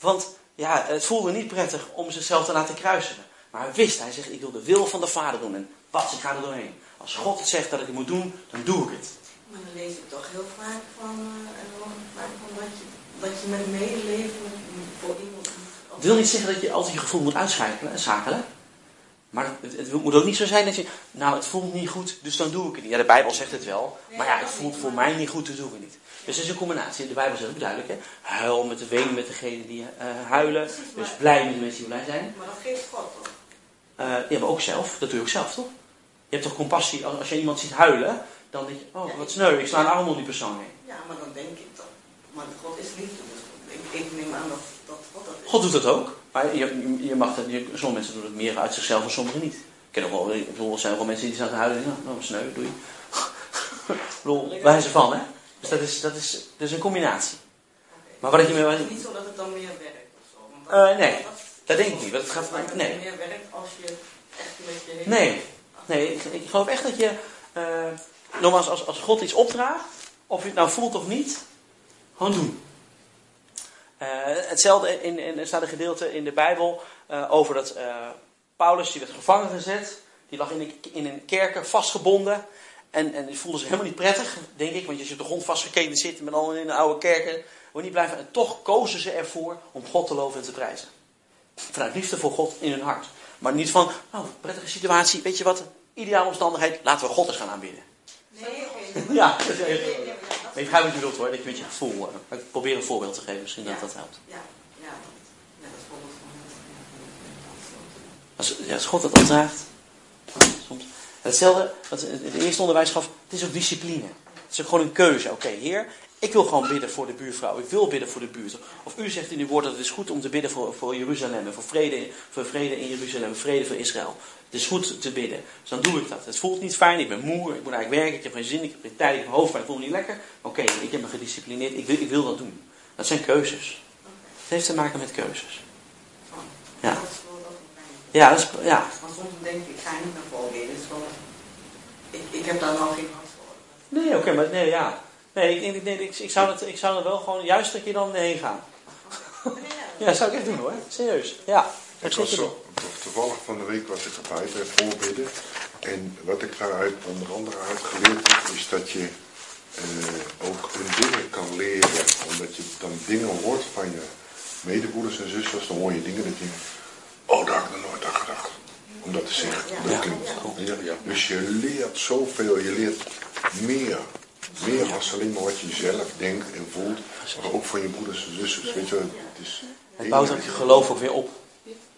Want ja, het voelde niet prettig om zichzelf te laten kruisigen. Maar hij wist, hij zegt, ik wil de wil van de Vader doen. En pas, ik ga er doorheen. Als God het zegt dat ik het moet doen, dan doe ik het. Maar dan lees ik toch heel vaak van, eh, vaak van dat je, dat je met medeleven voor iemand... Het wil niet zeggen dat je altijd je gevoel moet uitschakelen. schakelen. Maar het, het moet ook niet zo zijn dat je, nou het voelt niet goed, dus dan doe ik het niet. Ja, de Bijbel zegt het wel, maar ja, het voelt voor mij niet goed, dus doe ik het niet. Dus het is een combinatie. De Bijbel zegt ook duidelijk, hè. Huil met de ween met degenen die eh, huilen. Dus blij met de mensen die blij zijn. Maar dat geeft God toch? Eh, ja, maar ook zelf. Dat doe je ook zelf, toch? Je hebt toch compassie. Als, als je iemand ziet huilen, dan denk je, oh wat sneu, ik sla een arm om die persoon heen. Ja, maar dan denk ik dat... Maar God is liefde, dus ik, ik neem aan dat, dat God dat is. God doet dat ook. Maar je, je, mag dat, je, sommige mensen doen het meer uit zichzelf en sommigen niet. Ik ken ook wel, ik bedoel, er zijn ook wel mensen die staan te huilen en denken, nou, nou sneu, doei. ik bedoel, wijze van, hè. Dus dat is, dat is, is een combinatie. Maar wat ik je Het mee... is niet zo dat het dan meer werkt of zo. Want Eh, nee, dat denk ik niet. Want het gaat, het nee. meer werkt als je echt met je. Nee, nee ik, geloof echt dat je, eh, nogmaals, als, als God iets opdraagt, of je het nou voelt of niet, gewoon doen. Eh, hetzelfde, in, in, er staat een gedeelte in de Bijbel eh, over dat Paulus, die werd gevangen gezet, die lag in een, in een kerker vastgebonden. En, en die voelde zich helemaal niet prettig, denk ik, want je op de grond vastgeketend zit met al in een oude kerker, word je niet blij van. En toch kozen ze ervoor om God te loven en te prijzen. Vanuit liefde voor God in hun hart. Maar niet van, nou, prettige situatie, weet je wat, ideale omstandigheid, laten we God eens gaan aanbidden. Nee, oké. Ja, dat is Nee, even- nee, nee, ik begrijp wat je bedoelt hoor, dat je met je gevoel, maar ik probeer een voorbeeld te geven, misschien dat Ja. dat helpt. Ja, ja, dat, ja, dat is bijvoorbeeld van... Als, ja, als God dat opdraagt, soms. Hetzelfde, wat het eerste onderwijs gaf, het is ook discipline. Het is ook gewoon een keuze. Oké, Heer, ik wil gewoon bidden voor de buurvrouw. Ik wil bidden voor de buurt. Of u zegt in uw woord dat het is goed om te bidden voor, voor Jeruzalem. en Voor vrede, voor vrede in Jeruzalem. Vrede voor Israël. Het is goed te bidden. Dus dan doe ik dat. Het voelt niet fijn. Ik ben moe. Ik moet eigenlijk werken. Ik heb geen zin. Ik heb geen tijd. Ik heb hoofdpijn. Ik voel me niet lekker. Oké, ik heb me gedisciplineerd. Ik wil, ik wil dat doen. Dat zijn keuzes. Het heeft te maken met keuzes. Ja. Ja, dat is, ja. Want soms denk ik, ik ga niet naar gewoon... Ik, ik heb daar nou geen hart voor. Nee, oké, maar nee, ja. Nee, ik, ik, nee, ik, ik, zou dat, ik zou er wel gewoon juist een keer dan heen gaan. Ja, dat zou ik echt doen hoor. Serieus. Ja. Ik was zo, toevallig van de week was ik erbij bij voorbidden. En wat ik daaruit onder andere uit geleerd heb, is dat je eh, ook hun dingen kan leren. Omdat je dan dingen hoort van je medebroeders en zusters, dan hoor je dingen dat je, oh daar heb ik nog nooit aan gedacht. Omdat dat te zeggen. Ja. Dat. Dus je leert zoveel, je leert meer. Meer als alleen maar wat je zelf denkt en voelt. Maar ook van je broeders en zusters. Weet je, het is Het bouwt ook je geloof ook weer op.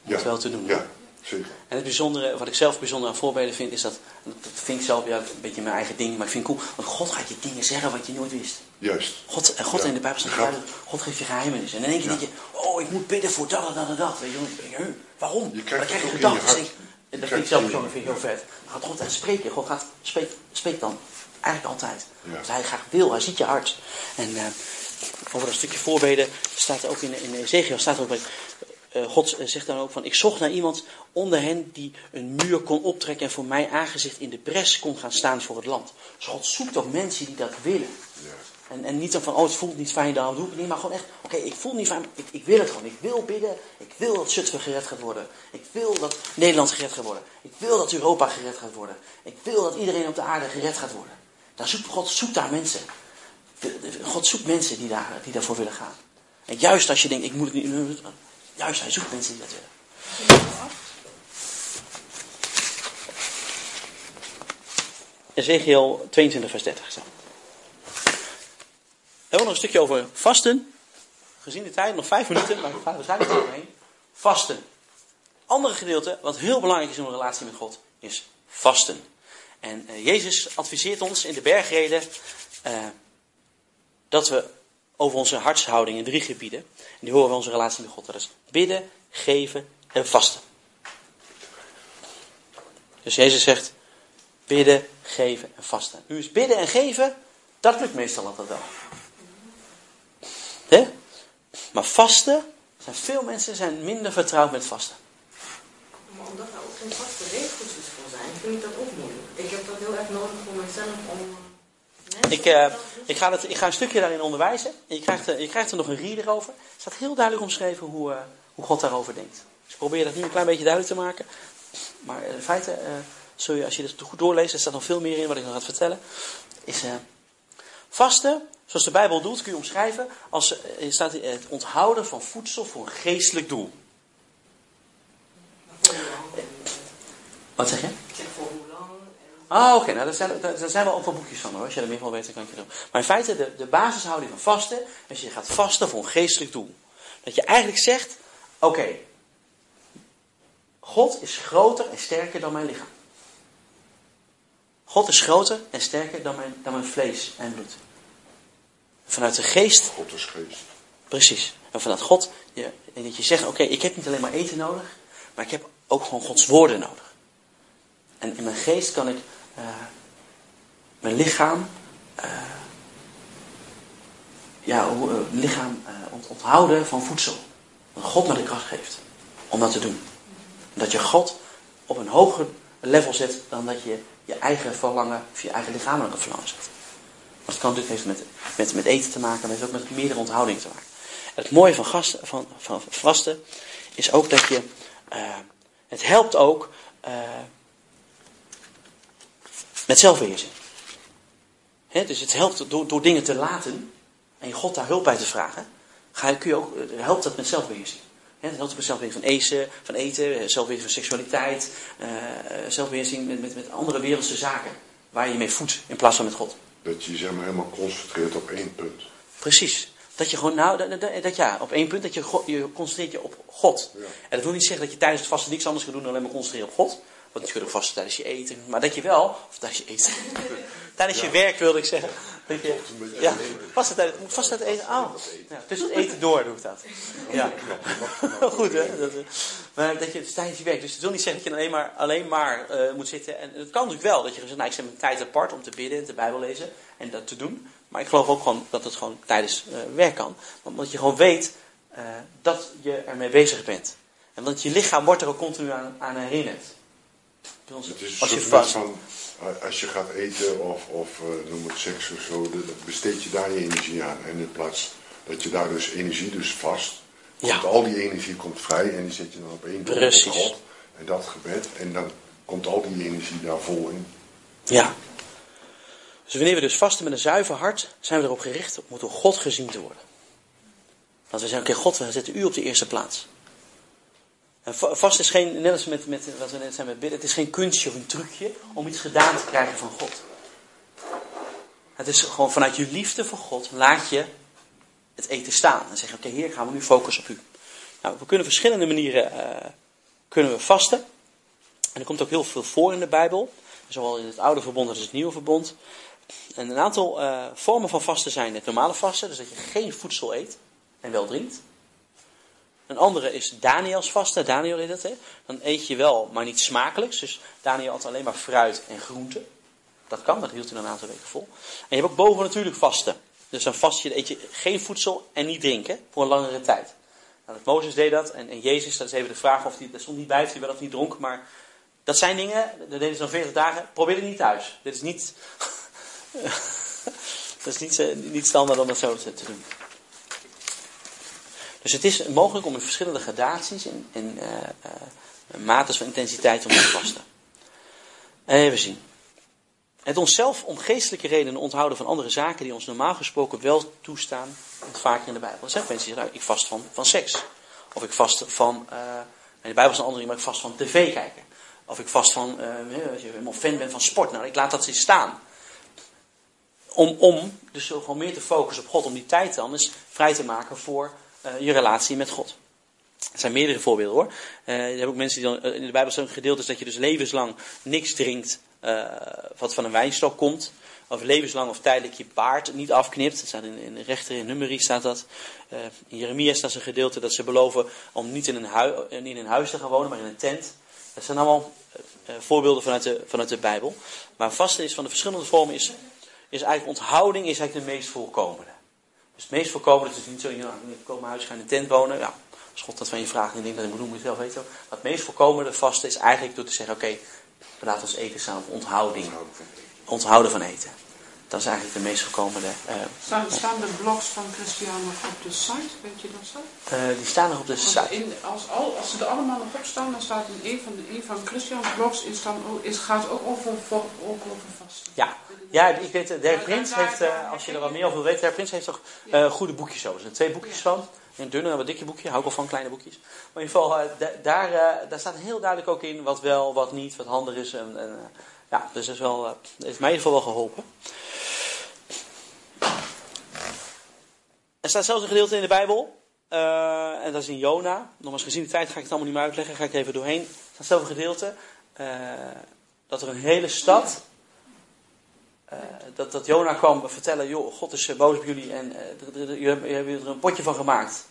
Om het wel te doen. Ja, zeker. En het bijzondere, wat ik zelf bijzonder aan voorbeden vind, is dat, dat vind ik zelf ja, een beetje mijn eigen ding, maar ik vind het cool, want God gaat je dingen zeggen wat je nooit wist. Juist. God, en God Ja. in de Bijbel staat duidelijk, God geeft je geheimenissen. En dan denk je, denk je, oh, ik moet bidden voor dat en dat en dat. Weet je, denk waarom? Je krijgt Maar dan krijg je het ook in je gedachten. En dat vind ik zelf in persoonlijk vind ik heel vet. Dan gaat God echt spreken. God gaat, spreekt, spreekt dan eigenlijk altijd. Ja. Wat hij graag wil, hij ziet je hart. En eh, over dat stukje voorbeden staat er ook in, in Ezekiel, staat er ook bij, eh, God zegt dan ook van, ik zocht naar iemand onder hen die een muur kon optrekken en voor mijn aangezicht in de bres kon gaan staan voor het land. Dus God zoekt ook mensen die dat willen. Ja. En, en niet dan van, oh het voelt niet fijn, daarom doe ik het niet. Maar gewoon echt, oké, ik voel niet fijn, ik, ik wil het gewoon. Ik wil bidden, ik wil dat Zutphen gered gaat worden. Ik wil dat Nederland gered gaat worden. Ik wil dat Europa gered gaat worden. Ik wil dat iedereen op de aarde gered gaat worden. Daar zoekt, God zoekt daar mensen. God zoekt mensen die, daar, die daarvoor willen gaan. En juist als je denkt, ik moet het niet... Juist, hij zoekt mensen die dat willen. Ezekiel 22 vers 30 zo. We hebben nog een stukje over vasten. Gezien de tijd, nog vijf minuten, maar ik ga er waarschijnlijk doorheen. Vasten. Andere gedeelte, wat heel belangrijk is in een relatie met God, is vasten. En eh, Jezus adviseert ons in de bergreden eh, dat we over onze hartshouding in drie gebieden, en die horen we onze relatie met God, dat is bidden, geven en vasten. Dus Jezus zegt, bidden, geven en vasten. Nu is bidden en geven, dat lukt meestal altijd wel. Hè? Maar vasten, zijn veel mensen zijn minder vertrouwd met vasten. Maar omdat er ook geen vaste regeltjes voor zijn, vind ik dat ook moeilijk. Ik heb dat heel erg om eh, mensen Ik, eh, ik, ga het, ik ga een stukje daarin onderwijzen. En je, krijgt er, je krijgt er nog een reader over. Er staat heel duidelijk omschreven hoe, eh, hoe God daarover denkt. Dus ik probeer dat nu een klein beetje duidelijk te maken. Maar eh, in feite, eh, zul je, als je het goed doorleest, er staat nog veel meer in wat ik nog ga vertellen. Is eh, vasten, zoals de Bijbel doet, kun je omschrijven als eh, staat het onthouden van voedsel voor een geestelijk doel. Wat zeg je? Ik zeg voor hoe lang. Ah, oké. Nou, daar zijn, daar zijn wel ook wel boekjes van hoor. Als je er meer van weet, dan kan ik je doen. Maar in feite, de, de basishouding van vasten, als je gaat vasten voor een geestelijk doel. Dat je eigenlijk zegt, oké, God is groter en sterker dan mijn lichaam. God is groter en sterker dan mijn, dan mijn vlees en bloed. Vanuit de geest God is geest. Precies. En vanuit God, je, en dat je zegt, oké, ik heb niet alleen maar eten nodig, maar ik heb ook gewoon Gods woorden nodig. En in mijn geest kan ik eh, mijn lichaam, eh, ja, eh, lichaam ont- onthouden van voedsel. Dat God me de kracht geeft om dat te doen. Dat je God op een hoger level zet dan dat je je eigen verlangen of je eigen lichamelijke verlangen zet. Want het kan natuurlijk heeft met, met, met eten te maken, maar het heeft ook met meerdere onthoudingen te maken. En het mooie van, van, van vasten is ook dat je. het helpt ook met zelfbeheersing. Dus het helpt door, door dingen te laten en je God daar hulp bij te vragen. Ga, kun je ook, eh, helpt dat met zelfbeheersing. Hè, het helpt met zelfbeheersing van eten, van, eten, eh, zelfbeheersing van seksualiteit, eh, zelfbeheersing met, met, met andere wereldse zaken. Waar je je mee voedt in plaats van met God. Dat je je zeg maar helemaal concentreert op één punt. Precies. Dat je gewoon, nou, dat, dat, dat ja, op één punt, dat je, je concentreert je op God. Ja. En dat wil niet zeggen dat je tijdens het vasten niks anders gaat doen dan alleen maar concentreren op God. Kunt ook vasten tijdens je eten. Maar dat je wel, of tijdens je eten, tijdens je werk wilde ik zeggen. Dat je, ja, tijdens, vasten tijdens het eten, oh. Ja, tussen het eten door doe ik dat. Ja. Goed hè. Dat, eh, maar dat je dus tijdens je werk, dus het wil niet zeggen dat je alleen maar, alleen maar eh, moet zitten. En het kan natuurlijk wel, dat je zegt, nou ik zet mijn tijd apart om te bidden en te bijbel lezen en dat te doen. Maar ik geloof ook gewoon dat het gewoon tijdens eh, werk kan. Omdat je gewoon weet dat je ermee bezig bent. En want je lichaam wordt er ook continu aan, aan herinnerd. Ons- Het is een Als je vast. van, eh, als je gaat eten of, of eh, noem het seks of zo, besteed je daar je energie aan. En in plaats dat je daar dus energie dus vast, Ja. komt al die energie komt vrij en die zet je dan op één Precies. op God en dat gebed. En dan komt al die energie daar vol in. Ja. Dus wanneer we dus vasten met een zuiver hart, zijn we erop gericht om door God gezien te worden. Want we zeggen, oké, God, we zetten u op de eerste plaats. Va- vast is geen, net als met, wat we net zijn met bidden, het is geen kunstje of een trucje om iets gedaan te krijgen van God. Het is gewoon vanuit je liefde voor God laat je het eten staan. En zeg je, oké heer, gaan we nu focussen op u. Nou, we kunnen verschillende manieren eh, kunnen we vasten. En er komt ook heel veel voor in de Bijbel. Zowel in het oude verbond als het nieuwe verbond. En een aantal eh, vormen van vasten zijn het normale vasten. Dus dat je geen voedsel eet en wel drinkt. Een andere is Daniels vasten. Daniel deed dat, hè. Dan eet je wel, maar niet smakelijks. Dus Daniel had alleen maar fruit en groenten. Dat kan, dat hield hij dan een aantal weken vol. En je hebt ook bovennatuurlijk vasten. Dus dan vast je, eet je geen voedsel en niet drinken voor een langere tijd. Nou, Mozes deed dat en, en Jezus, dat is even de vraag of hij, dat stond niet bij hij wel of niet dronk. Maar dat zijn dingen, dat deden ze dan 40 dagen. Probeer het niet thuis. Dit is niet, dat is niet, eh, niet standaard om dat zo te doen. Dus het is mogelijk om in verschillende gradaties en, eh, eh, maten van intensiteit om te vasten. Even zien. Het onszelf om geestelijke redenen onthouden van andere zaken die ons normaal gesproken wel toestaan, komt vaker in de Bijbel. Er zijn mensen zeggen, nou, ik vast van, van seks. Of ik vast van, eh, in de Bijbel is een andere, maar ik vast van tv kijken. Of ik vast van, eh, als je helemaal fan bent van sport, nou, ik laat dat eens staan. Om, om dus gewoon meer te focussen op God, om die tijd dan eens vrij te maken voor eh, je relatie met God. Er zijn meerdere voorbeelden hoor. Eh je hebt ook mensen die dan, eh, in de Bijbel een gedeelte is dat je dus levenslang niks drinkt wat van een wijnstok komt. Of levenslang of tijdelijk je baard niet afknipt. Dat staat in, in de rechter in nummerie staat dat. In Jeremia staat een gedeelte dat ze beloven om niet in een, niet in een huis te gaan wonen, maar in een tent. Dat zijn allemaal voorbeelden vanuit de, vanuit de Bijbel. Maar vasten is van de verschillende vormen is, is eigenlijk onthouding is eigenlijk de meest voorkomende. Dus het meest voorkomende is niet zo, nou, ik kom mijn huis, ga in een tent wonen. Ja, als God dat van je vraagt en je denkt dat ik moet doen, moet je zelf weten. Maar het meest voorkomende vasten is eigenlijk door te zeggen, oké, we laten ons eten staan op onthouding. Onthouden van eten. Dat is eigenlijk de meest voorkomende. eh, Staan, staan de blogs van Christian nog op de site? Weet je dat zo? eh, die staan nog op de Want site. in, als, al, als ze er allemaal nog op staan, dan staat in een van, de, een van Christian's blogs is dan, ook- is, gaat ook over, voor, ook over vasten. Ja, ja ik weet, Dirk Prins heeft, eh, als je er wat meer over wil weten, Dirk Prins heeft toch eh, goede boekjes over. Er zijn twee boekjes van. Een dunne en wat dikke boekje, hou ik wel van kleine boekjes. Maar in ieder geval, eh, da- daar, daar staat heel duidelijk ook in wat wel, wat niet, wat handig is. En, en, ja, dus dat is wel, heeft mij in ieder geval wel geholpen. Er staat zelfs een gedeelte in de Bijbel, en dat is in Jona. Nogmaals, gezien de tijd ga ik het allemaal niet meer uitleggen, ga ik er even doorheen. Er staat zelfs een gedeelte dat er een hele stad eh, dat, dat Jona kwam vertellen, joh, God is eh, boos op jullie en eh, jullie hebben er een potje van gemaakt.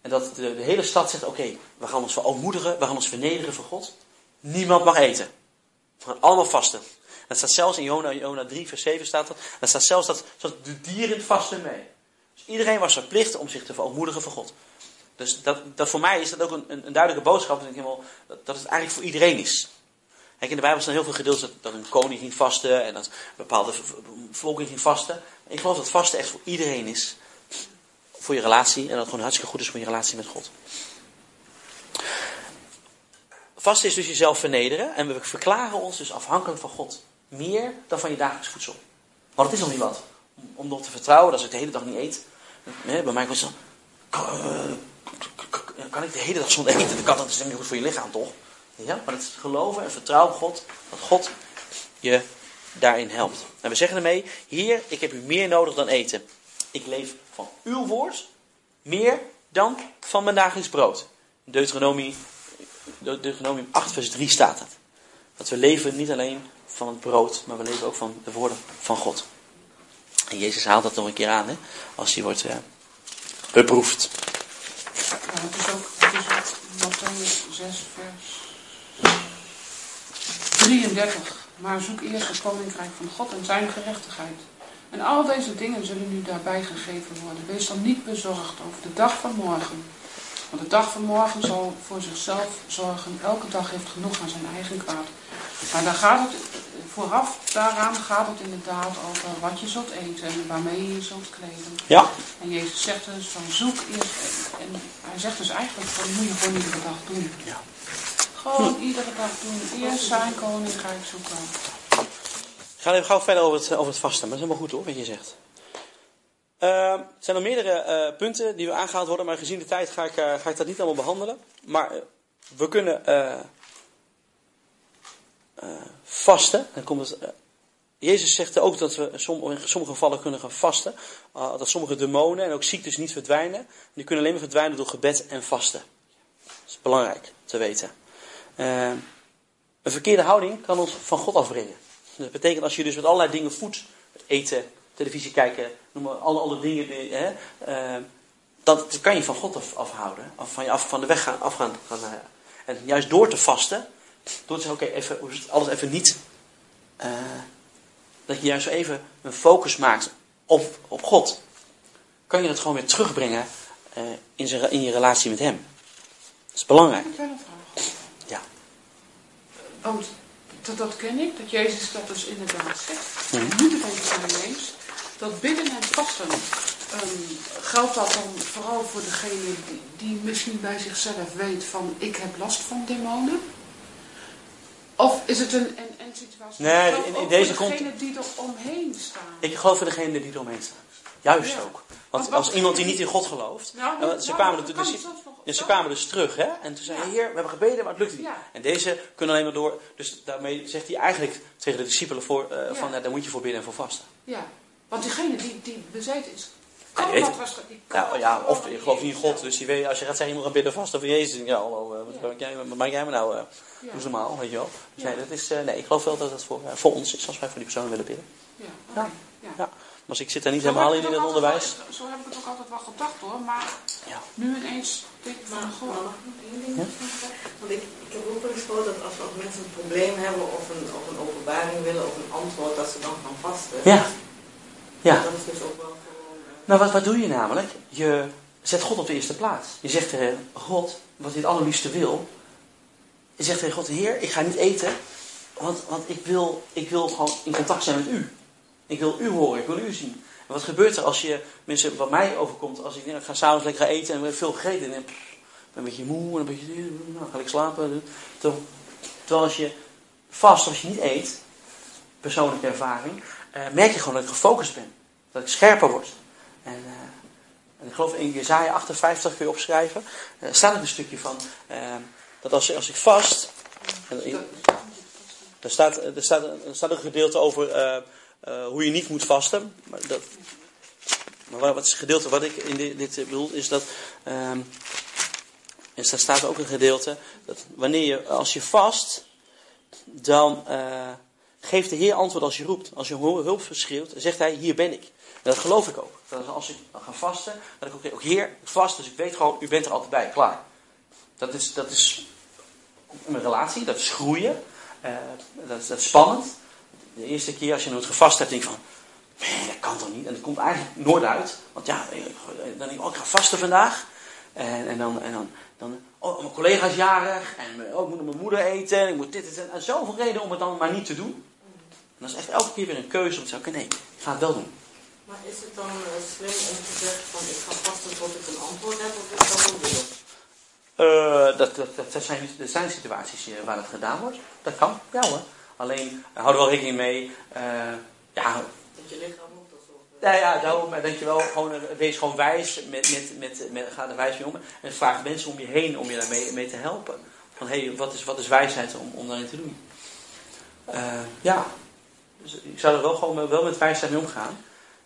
En dat de, hele stad zegt, oké, we gaan ons verootmoedigen, we gaan ons vernederen voor God. Niemand mag eten. We gaan allemaal vasten. Dat staat zelfs in Jona, Jona 3 vers 7 staat dat. Dat staat zelfs dat, dat de dieren vasten mee. Dus iedereen was verplicht om zich te verootmoedigen voor God. Dus dat, dat voor mij is dat ook een, een, duidelijke boodschap. Dat, helemaal, dat, dat het eigenlijk voor iedereen is. Kijk, in de Bijbel staan heel veel gedeeltes dat, dat een koning ging vasten en dat een bepaalde v- v- volking ging vasten. Ik geloof dat vasten echt voor iedereen is. Voor je relatie en dat het gewoon hartstikke goed is voor je relatie met God. Vasten is dus jezelf vernederen en we verklaren ons dus afhankelijk van God. Meer dan van je dagelijks voedsel. Want het is nog niet wat. Om, erop te vertrouwen dat als ik de hele dag niet eet. Bij mij was het zo. Kan, eh, kan ik de hele dag zonder eten? Dat dat is niet goed voor je lichaam toch? Ja, maar het is geloven en vertrouwen op God, dat God je daarin helpt. En we zeggen ermee, Heer, ik heb u meer nodig dan eten. Ik leef van uw woord meer dan van mijn dagelijks brood. Deuteronomie, Deuteronomium 8 vers 3 staat het. Dat we leven niet alleen van het brood, maar we leven ook van de woorden van God. En Jezus haalt dat nog een keer aan, hè, als hij wordt eh, beproefd. Ja, het is ook, het is ook Matthäus 6 vers 33. Maar zoek eerst het koninkrijk van God en zijn gerechtigheid. En al deze dingen zullen u daarbij gegeven worden. Wees dan niet bezorgd over de dag van morgen. Want de dag van morgen zal voor zichzelf zorgen. Elke dag heeft genoeg aan zijn eigen kwaad. Maar dan gaat het, vooraf daaraan gaat het inderdaad over wat je zult eten en waarmee je je zult kleden. Ja, En Jezus zegt dus van zoek eerst. En hij zegt dus eigenlijk van moet je gewoon iedere dag doen. Ja. Gewoon iedere dag doen. Eerst zijn koninkrijk zoeken. We gaan even gauw verder over het, over het vasten. Maar dat is helemaal goed hoor, wat je zegt. Eh, er zijn nog meerdere eh, punten die we aangehaald worden. Maar gezien de tijd ga ik, eh, ga ik dat niet allemaal behandelen. Maar eh, we kunnen vasten. Dan komt het, Jezus zegt ook dat we in som- in sommige gevallen kunnen gaan vasten. Dat sommige demonen en ook ziektes niet verdwijnen. Die kunnen alleen maar verdwijnen door gebed en vasten. Dat is belangrijk te weten. Uh, een verkeerde houding kan ons van God afbrengen. Dat betekent als je dus met allerlei dingen voedt, eten, televisie kijken, noem maar alle andere dingen, die, hè, uh, dat kan je van God af, afhouden, af, van je af, van de weg gaan, af gaan. gaan en juist door te vasten, door te zeggen, oké, alles even niet. Dat je juist even een focus maakt op, op God, kan je dat gewoon weer terugbrengen in, zijn, in je relatie met Hem. Dat is belangrijk. Ik heb een vraag. Ja. Want dat, dat ken ik, dat Jezus dat dus inderdaad zegt. Mhm. Niet het eens. Dat bidden en vasten, um, geldt dat dan vooral voor degene die, die misschien bij zichzelf weet van ik heb last van demonen? Of is het een, een, een situatie Nee, in- in deze voor komt- degene die er omheen staan? Ik geloof in degene die eromheen staan. Juist Ja. ook. Want Want als iemand die niet in God gelooft. Nou, eh, ze, kwamen er, kan dus, ze kwamen dus terug. Hè? En toen zei hij, heer, we hebben gebeden, maar het lukte niet. En deze kunnen alleen maar door. Dus daarmee zegt hij eigenlijk tegen de discipelen voor, Ja. van, ja, daar moet je voor bidden en voor vasten. Ja, want diegene die, die bezeten is, kan dat die kan Nou ja, of je gelooft niet in God. Dus die weet, als je gaat zeggen, je moet gaan bidden vasten voor Jezus. Ja, hallo, eh, wat, Ja. maak jij, wat maak jij me nou? eh Ja. Doe normaal, weet je wel. Dus nee, dat is, nee, ik geloof wel dat dat voor, voor ons is als wij voor die persoon willen bidden. Ja, ja. Maar ik zit daar niet Zo helemaal heb in ik in het het ook altijd onderwijs. wel- Zo heb ik het ook altijd wel gedacht hoor, maar Ja. nu ineens denk ik van, goh? Want ik, ik heb ook wel eens gehoord dat als, als mensen een probleem hebben of een, of een openbaring willen of een antwoord, dat ze dan gaan vasten. Ja. Ja. Dat is dus ook wel gewoon... eh, Nou, wat, wat doe je namelijk? Je zet God op de eerste plaats. Je zegt tegen God, wat hij het allerliefste wil. Je zegt tegen God, Heer, ik ga niet eten, want, want ik, wil, ik wil gewoon in contact zijn met u. Ik wil u horen, ik wil u zien. En wat gebeurt er als je, mensen, wat mij overkomt, als ik, ik ga s'avonds lekker eten en ik heb veel gegeten. En ik ben een beetje moe en een beetje, nou, ga ik slapen. Terwijl, terwijl als je vast, als je niet eet, persoonlijke ervaring, eh, merk je gewoon dat ik gefocust ben. Dat ik scherper word. En, eh, en ik geloof in Jezaja 58 kun je opschrijven. Er staat ook een stukje van eh, dat als, als ik vast. en er, staat, er, staat, er staat een gedeelte over eh, eh, hoe je niet moet vasten. Maar, dat, maar wat het gedeelte wat ik in dit, dit bedoel is dat. ehm en daar staat ook een gedeelte dat wanneer je, als je vast, dan eh, geeft de Heer antwoord als je roept. Als je hulp verschreeuwt, zegt hij: Hier ben ik. En dat geloof ik ook. Dat als ik ga vasten, dat ik ook, ook Heer, vast, dus ik weet gewoon, u bent er altijd bij, klaar. Dat is, dat is een relatie, dat is groeien, eh, dat, dat is spannend. De eerste keer als je nooit gevast hebt, denk je van, nee, dat kan toch niet? En dat komt eigenlijk nooit uit. Want ja, dan denk ik, oh, ik ga vasten vandaag. En, en dan, en dan, dan oh, mijn collega is jarig. En oh, ik moet mijn moeder eten. En ik moet dit, dit en, en zoveel redenen om het dan maar niet te doen. En dat is echt elke keer weer een keuze om te zeggen, nee, ik ga het wel doen. Maar is het dan eh, slim om te zeggen van ik ga vasten tot ik een antwoord heb of is dat ook wil? Eh, dat, dat, dat, zijn, dat zijn situaties eh, waar dat gedaan wordt. Dat kan, ja hoor. Alleen, hou er wel rekening mee. Uh, ja, Dat je lichaam moet nou ja, daarom denk je wel, gewoon, uh, wees gewoon wijs, met, met, met, met, ga er wijs mee om. En vraag mensen om je heen om je daarmee mee te helpen. Van, hé, hey, wat, is, wat is wijsheid om, om daarin te doen? Uh, ja, dus ik zou er wel gewoon wel met wijsheid mee omgaan.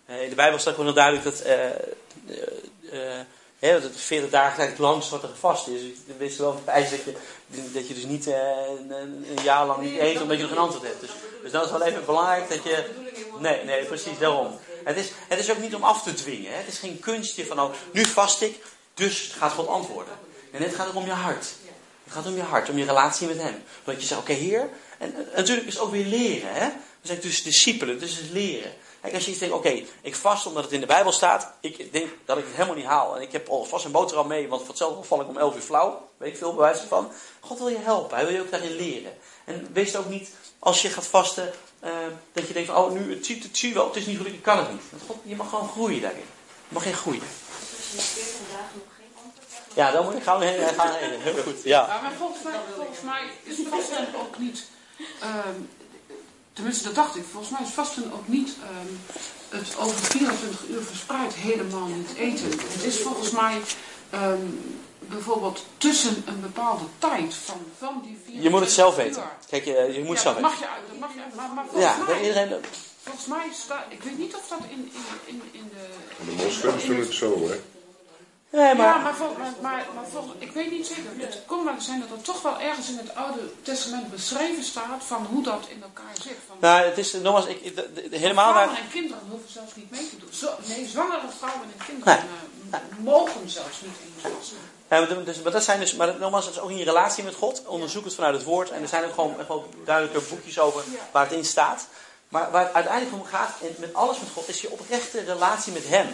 Uh, in de Bijbel staat gewoon heel duidelijk dat... uh, He, dat het 40 dagen eigenlijk langs wat er gevast is. Ik wist wel wijs dat je, dat je dus niet uh, een, een, jaar lang niet eet omdat je nog een antwoord hebt. Dus, dus dat is wel even belangrijk dat je. Nee, nee, precies, daarom. Het is, het is ook niet om af te dwingen. Hè. Het is geen kunstje van, oh, nu vast ik, dus gaat God antwoorden. En het gaat ook om je hart. Het gaat om je hart, om je relatie met Hem. Dat je zegt, oké, okay, Heer. En, en, natuurlijk is het ook weer leren. Hè. We zijn dus discipelen, dus het is leren. Kijk, als je iets denkt, oké, ik vast omdat het in de Bijbel staat. Ik denk dat ik het helemaal niet haal. En ik heb al vast een boterham mee, want voor hetzelfde val ik om 11 uur flauw. Weet ik veel bewijs van. God wil je helpen, hij wil je ook daarin leren. En wees ook niet, als je gaat vasten, uh, dat je denkt, oh, nu, het ziet het zie wel, het is niet gelukkig, ik kan het niet. God, je mag gewoon groeien daarin. Je mag geen groeien. Als je in 40 dagen nog geen antwoord. Ja, dan moet ik gaan heen. Gaan heen. Heel goed, ja. maar volgens mij, volgens mij is vasten ook niet... Um, tenminste, dat dacht ik. Volgens mij is vasten ook niet um, het over 24 uur verspreid helemaal niet eten. Het is volgens mij um, bijvoorbeeld tussen een bepaalde tijd van, van die vier Je moet het zelf uur. weten. Kijk, je, je moet Ja, zelf dat weten. mag je uit, dat mag je uit. Maar, maar volgens, Ja, mij, iedereen... volgens mij staat, ik weet niet of dat in, in, in, in de... De moslims doen het zo, hè. Nee, Ja, maar... vol, maar, maar, maar ik weet niet zeker. Het kon wel zijn dat er toch wel ergens in het Oude Testament beschreven staat van hoe dat in elkaar zit. Van, Nou, het is nogmaals, ik, ik- de- de- helemaal vrouwen en kinderen hoeven zelfs niet mee te doen. Zo, nee, zwangere vrouwen en kinderen eh, mogen zelfs niet in de. Ja, maar, dus, maar dat zijn dus, maar nogmaals, dat is ook in je relatie met God. Onderzoek het vanuit het woord. En er zijn ook gewoon, gewoon duidelijke boekjes over waar het in staat. Maar waar het uiteindelijk om gaat, en met alles met God, is je oprechte relatie met Hem.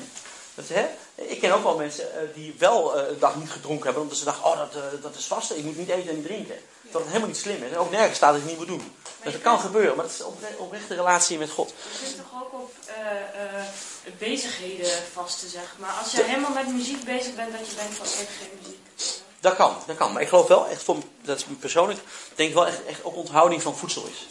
Dat, hè? Ik ken ook wel mensen eh, die wel eh, een dag niet gedronken hebben, omdat ze dachten, oh dat, eh, dat is vasten, ik moet niet eten en niet drinken. Dat het helemaal niet slim is. En ook nergens staat dat je het niet moet doen. Dus dat kan gebeuren, maar dat is een opre- oprechte relatie met God. Je kunt toch ook op eh, eh, bezigheden vasten, zeg maar. Als je helemaal met muziek bezig bent, dat je denkt van, ik heb geen muziek. Dat kan, dat kan. Maar ik geloof wel echt, voor, dat is persoonlijk, denk ik wel echt, echt ook onthouding van voedsel is.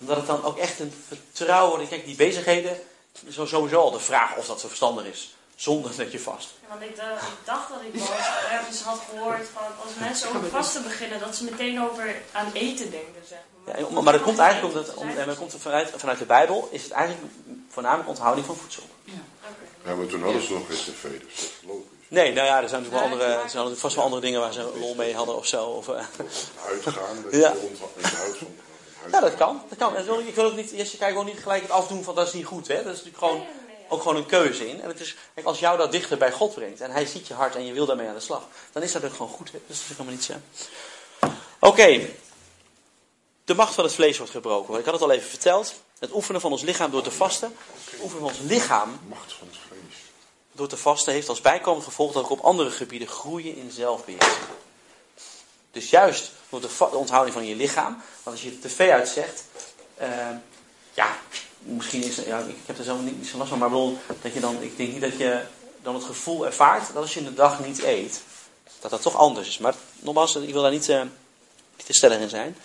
Omdat het dan ook echt een vertrouwen wordt. Kijk, die bezigheden, is sowieso al de vraag of dat zo verstandig is. Zonder dat je vast. Ja, want ik, dacht- ik dacht dat ik wel ergens had gehoord van als mensen over vasten beginnen, dat ze meteen over aan eten denken, zeg maar. Ja, maar dat komt eigenlijk omdat, om, en dat komt vanuit, vanuit de Bijbel, is het eigenlijk voornamelijk onthouding van voedsel. Ja, maar toen hadden ze nog geen tv, dus dat is logisch. Nee, nou ja, er zijn natuurlijk wel andere, er zijn natuurlijk vast wel andere dingen waar ze lol mee hadden of zo. Of, eh. Uitgaan, dat Ja. je rond in het huis rond- Ja, dat kan. Dat kan. En zo- Ik wil ook niet, Jesse, kijk ook niet gelijk het afdoen van dat is niet goed. Hè? Dat is natuurlijk gewoon, Ook gewoon een keuze in. En het is, kijk, als jou dat dichter bij God brengt en hij ziet je hart en je wil daarmee aan de slag, dan is dat ook gewoon goed. Hè? Dus dat is helemaal niet zo. Oké. De macht van het vlees wordt gebroken. Ik had het al even verteld. Het oefenen van ons lichaam door te vasten. Het oefenen van ons lichaam Macht van het vlees. door te vasten heeft als bijkomend gevolg dat we op andere gebieden groeien in zelfbeheersing. Dus juist door de, onthouding van je lichaam, want als je tv uitzegt, eh, ja, misschien is ja, ik heb er zelf niet, zo last van, maar bedoel, dat je dan, ik denk niet dat je dan het gevoel ervaart dat als je een dag niet eet, dat dat toch anders is. Maar nogmaals, ik wil daar niet, eh, niet te stellig in zijn.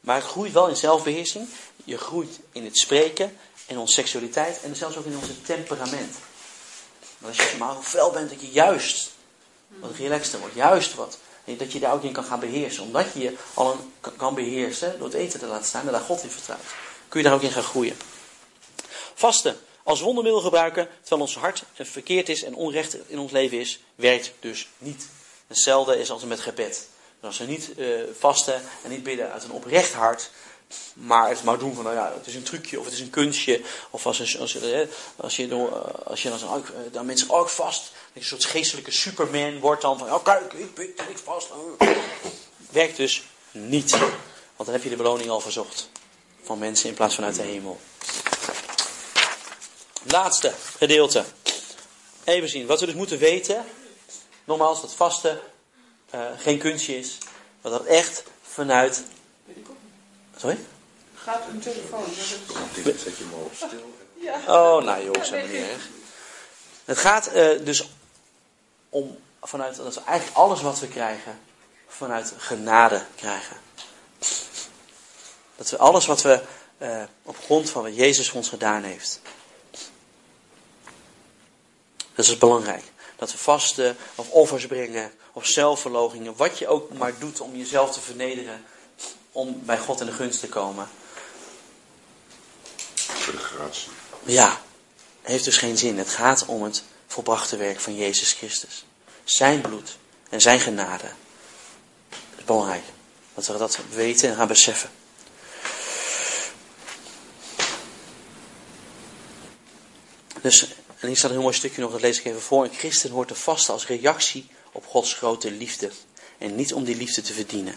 Maar het groeit wel in zelfbeheersing. Je groeit in het spreken, in onze seksualiteit en zelfs ook in onze temperament. Als je maar fel bent, dat je juist wat relaxter wordt. Juist wat. Dat je daar ook in kan gaan beheersen. Omdat je je al een, kan beheersen door het eten te laten staan en daar God in vertrouwt. Kun je daar ook in gaan groeien. Vasten als wondermiddel gebruiken terwijl ons hart verkeerd is en onrecht in ons leven is, werkt dus niet. Hetzelfde is als met gebed. Dus als we niet eh, vasten en niet bidden uit een oprecht hart, maar het maar doen van, nou ja, het is een trucje of het is een kunstje. Of als, als, als, eh, als je, eh, als je dan, eh, dan mensen ik vast. Dat je een soort geestelijke superman wordt dan van, oh kijk, ik bid ik vast. Werkt dus niet. Want dan heb je de beloning al verzocht. Van mensen in plaats van uit de hemel. Laatste gedeelte. Even zien, wat we dus moeten weten. Nogmaals, dat vasten eh, geen kunstje is. Maar dat het echt vanuit... Sorry? Gaat een telefoon. dat is- Dit zet je hem op stil. Oh, nou joh, is helemaal niet erg. Het gaat eh, dus om vanuit dat we eigenlijk alles wat we krijgen vanuit genade krijgen. Dat we alles wat we eh, op grond van wat Jezus voor ons gedaan heeft. Dat is belangrijk. Dat we vasten of offers brengen of zelfverloochingen. Wat je ook maar doet om jezelf te vernederen. Om bij God in de gunst te komen. Voor de gratie. Ja, heeft dus geen zin. Het gaat om het volbrachte werk van Jezus Christus. Zijn bloed en zijn genade. Dat is belangrijk. Dat we dat weten en gaan beseffen. Dus, en hier staat een heel mooi stukje nog, dat lees ik even voor. Een christen hoort te vasten als reactie op Gods grote liefde. En niet om die liefde te verdienen.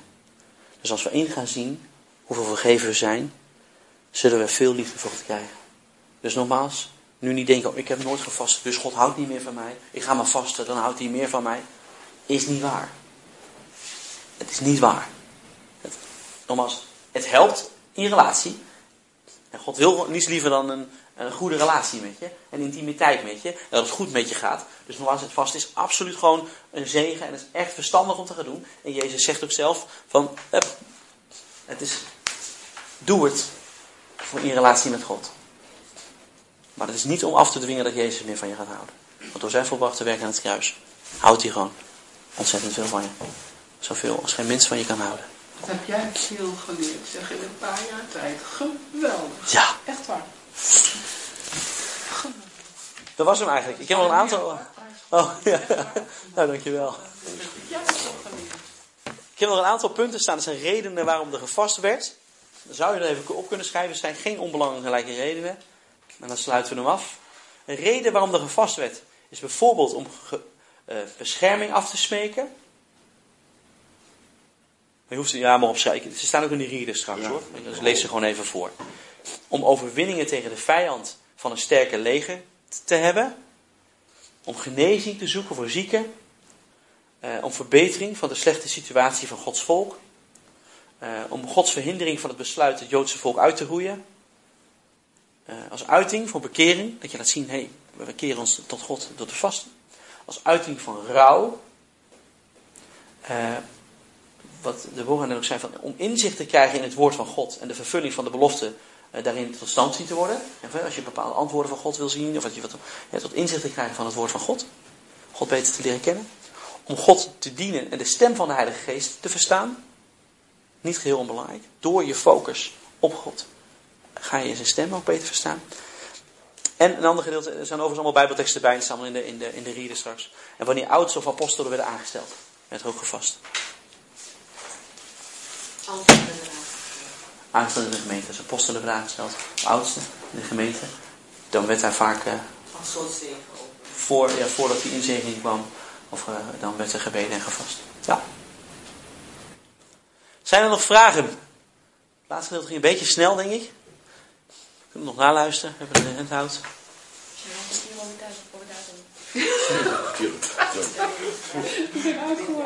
Dus als we in gaan zien hoeveel vergeven we zijn, zullen we veel liefde voor God krijgen. Dus nogmaals, nu niet denken, oh, ik heb nooit gevast, dus God houdt niet meer van mij. Ik ga maar vasten, dan houdt hij meer van mij. Is niet waar. Het is niet waar. Het, nogmaals, het helpt in relatie. En God wil niets liever dan een, een goede relatie met je. En intimiteit met je. En dat het goed met je gaat. Dus nogmaals, het vast is absoluut gewoon een zegen. En het is echt verstandig om te gaan doen. En Jezus zegt ook zelf van, hup, het is, doe het voor in relatie met God. Maar het is niet om af te dwingen dat Jezus meer van je gaat houden. Want door zijn volbrachte werk aan het kruis houdt hij gewoon. ontzettend veel van je. Zoveel als geen mens van je kan houden. Wat heb jij veel geleerd, zeg in een paar jaar tijd. Geweldig. Ja, Echt waar. Dat was hem eigenlijk. Ik heb nog een aantal... Oh, ja. Nou, dankjewel. Ik heb nog een aantal punten staan. Dat zijn redenen waarom er gevast werd. Dan zou je er even op kunnen schrijven. Het zijn geen onbelangrijke redenen. En dan sluiten we hem af. Een reden waarom er gevast werd, is bijvoorbeeld om ge- eh, bescherming af te smeken. Maar je hoeft ze ja, maar opschrijven. Ze staan ook in die readers straks Ja. hoor. Dus lees ze gewoon even voor. Om overwinningen tegen de vijand van een sterke leger te hebben. Om genezing te zoeken voor zieken. Eh, om verbetering van de slechte situatie van Gods volk. Eh, om Gods verhindering van het besluit het Joodse volk uit te roeien. Eh, als uiting van bekering, dat je laat zien, hé, hey, we keren ons tot God door te vasten. Als uiting van rouw. Wat de woorden ook zijn, van, om inzicht te krijgen in het woord van God en de vervulling van de belofte daarin tot stand zien te worden. En als je bepaalde antwoorden van God wil zien, of dat je wat, ja, tot inzicht te krijgen van het woord van God. God beter te leren kennen. Om God te dienen en de stem van de Heilige Geest te verstaan. Niet geheel onbelangrijk. Door je focus op God ga je zijn stem ook beter verstaan. En een ander gedeelte, er zijn overigens allemaal bijbelteksten bij, die staan in de, in de, in de reader straks. En wanneer oudsten of apostelen werden aangesteld, er ook gevast. Aangesteld in de gemeente, als apostelen werden aangesteld, of oudsten in de gemeente, dan werd daar vaak eh, Als soort zegen voor, ja, voordat die inzegening kwam, of eh, dan werd er gebeden en gevast. Ja. Zijn er nog vragen? Het laatste gedeelte ging een beetje snel, denk ik. We kunnen nog naluisteren, we hebben de handhoud. Als je nog een keer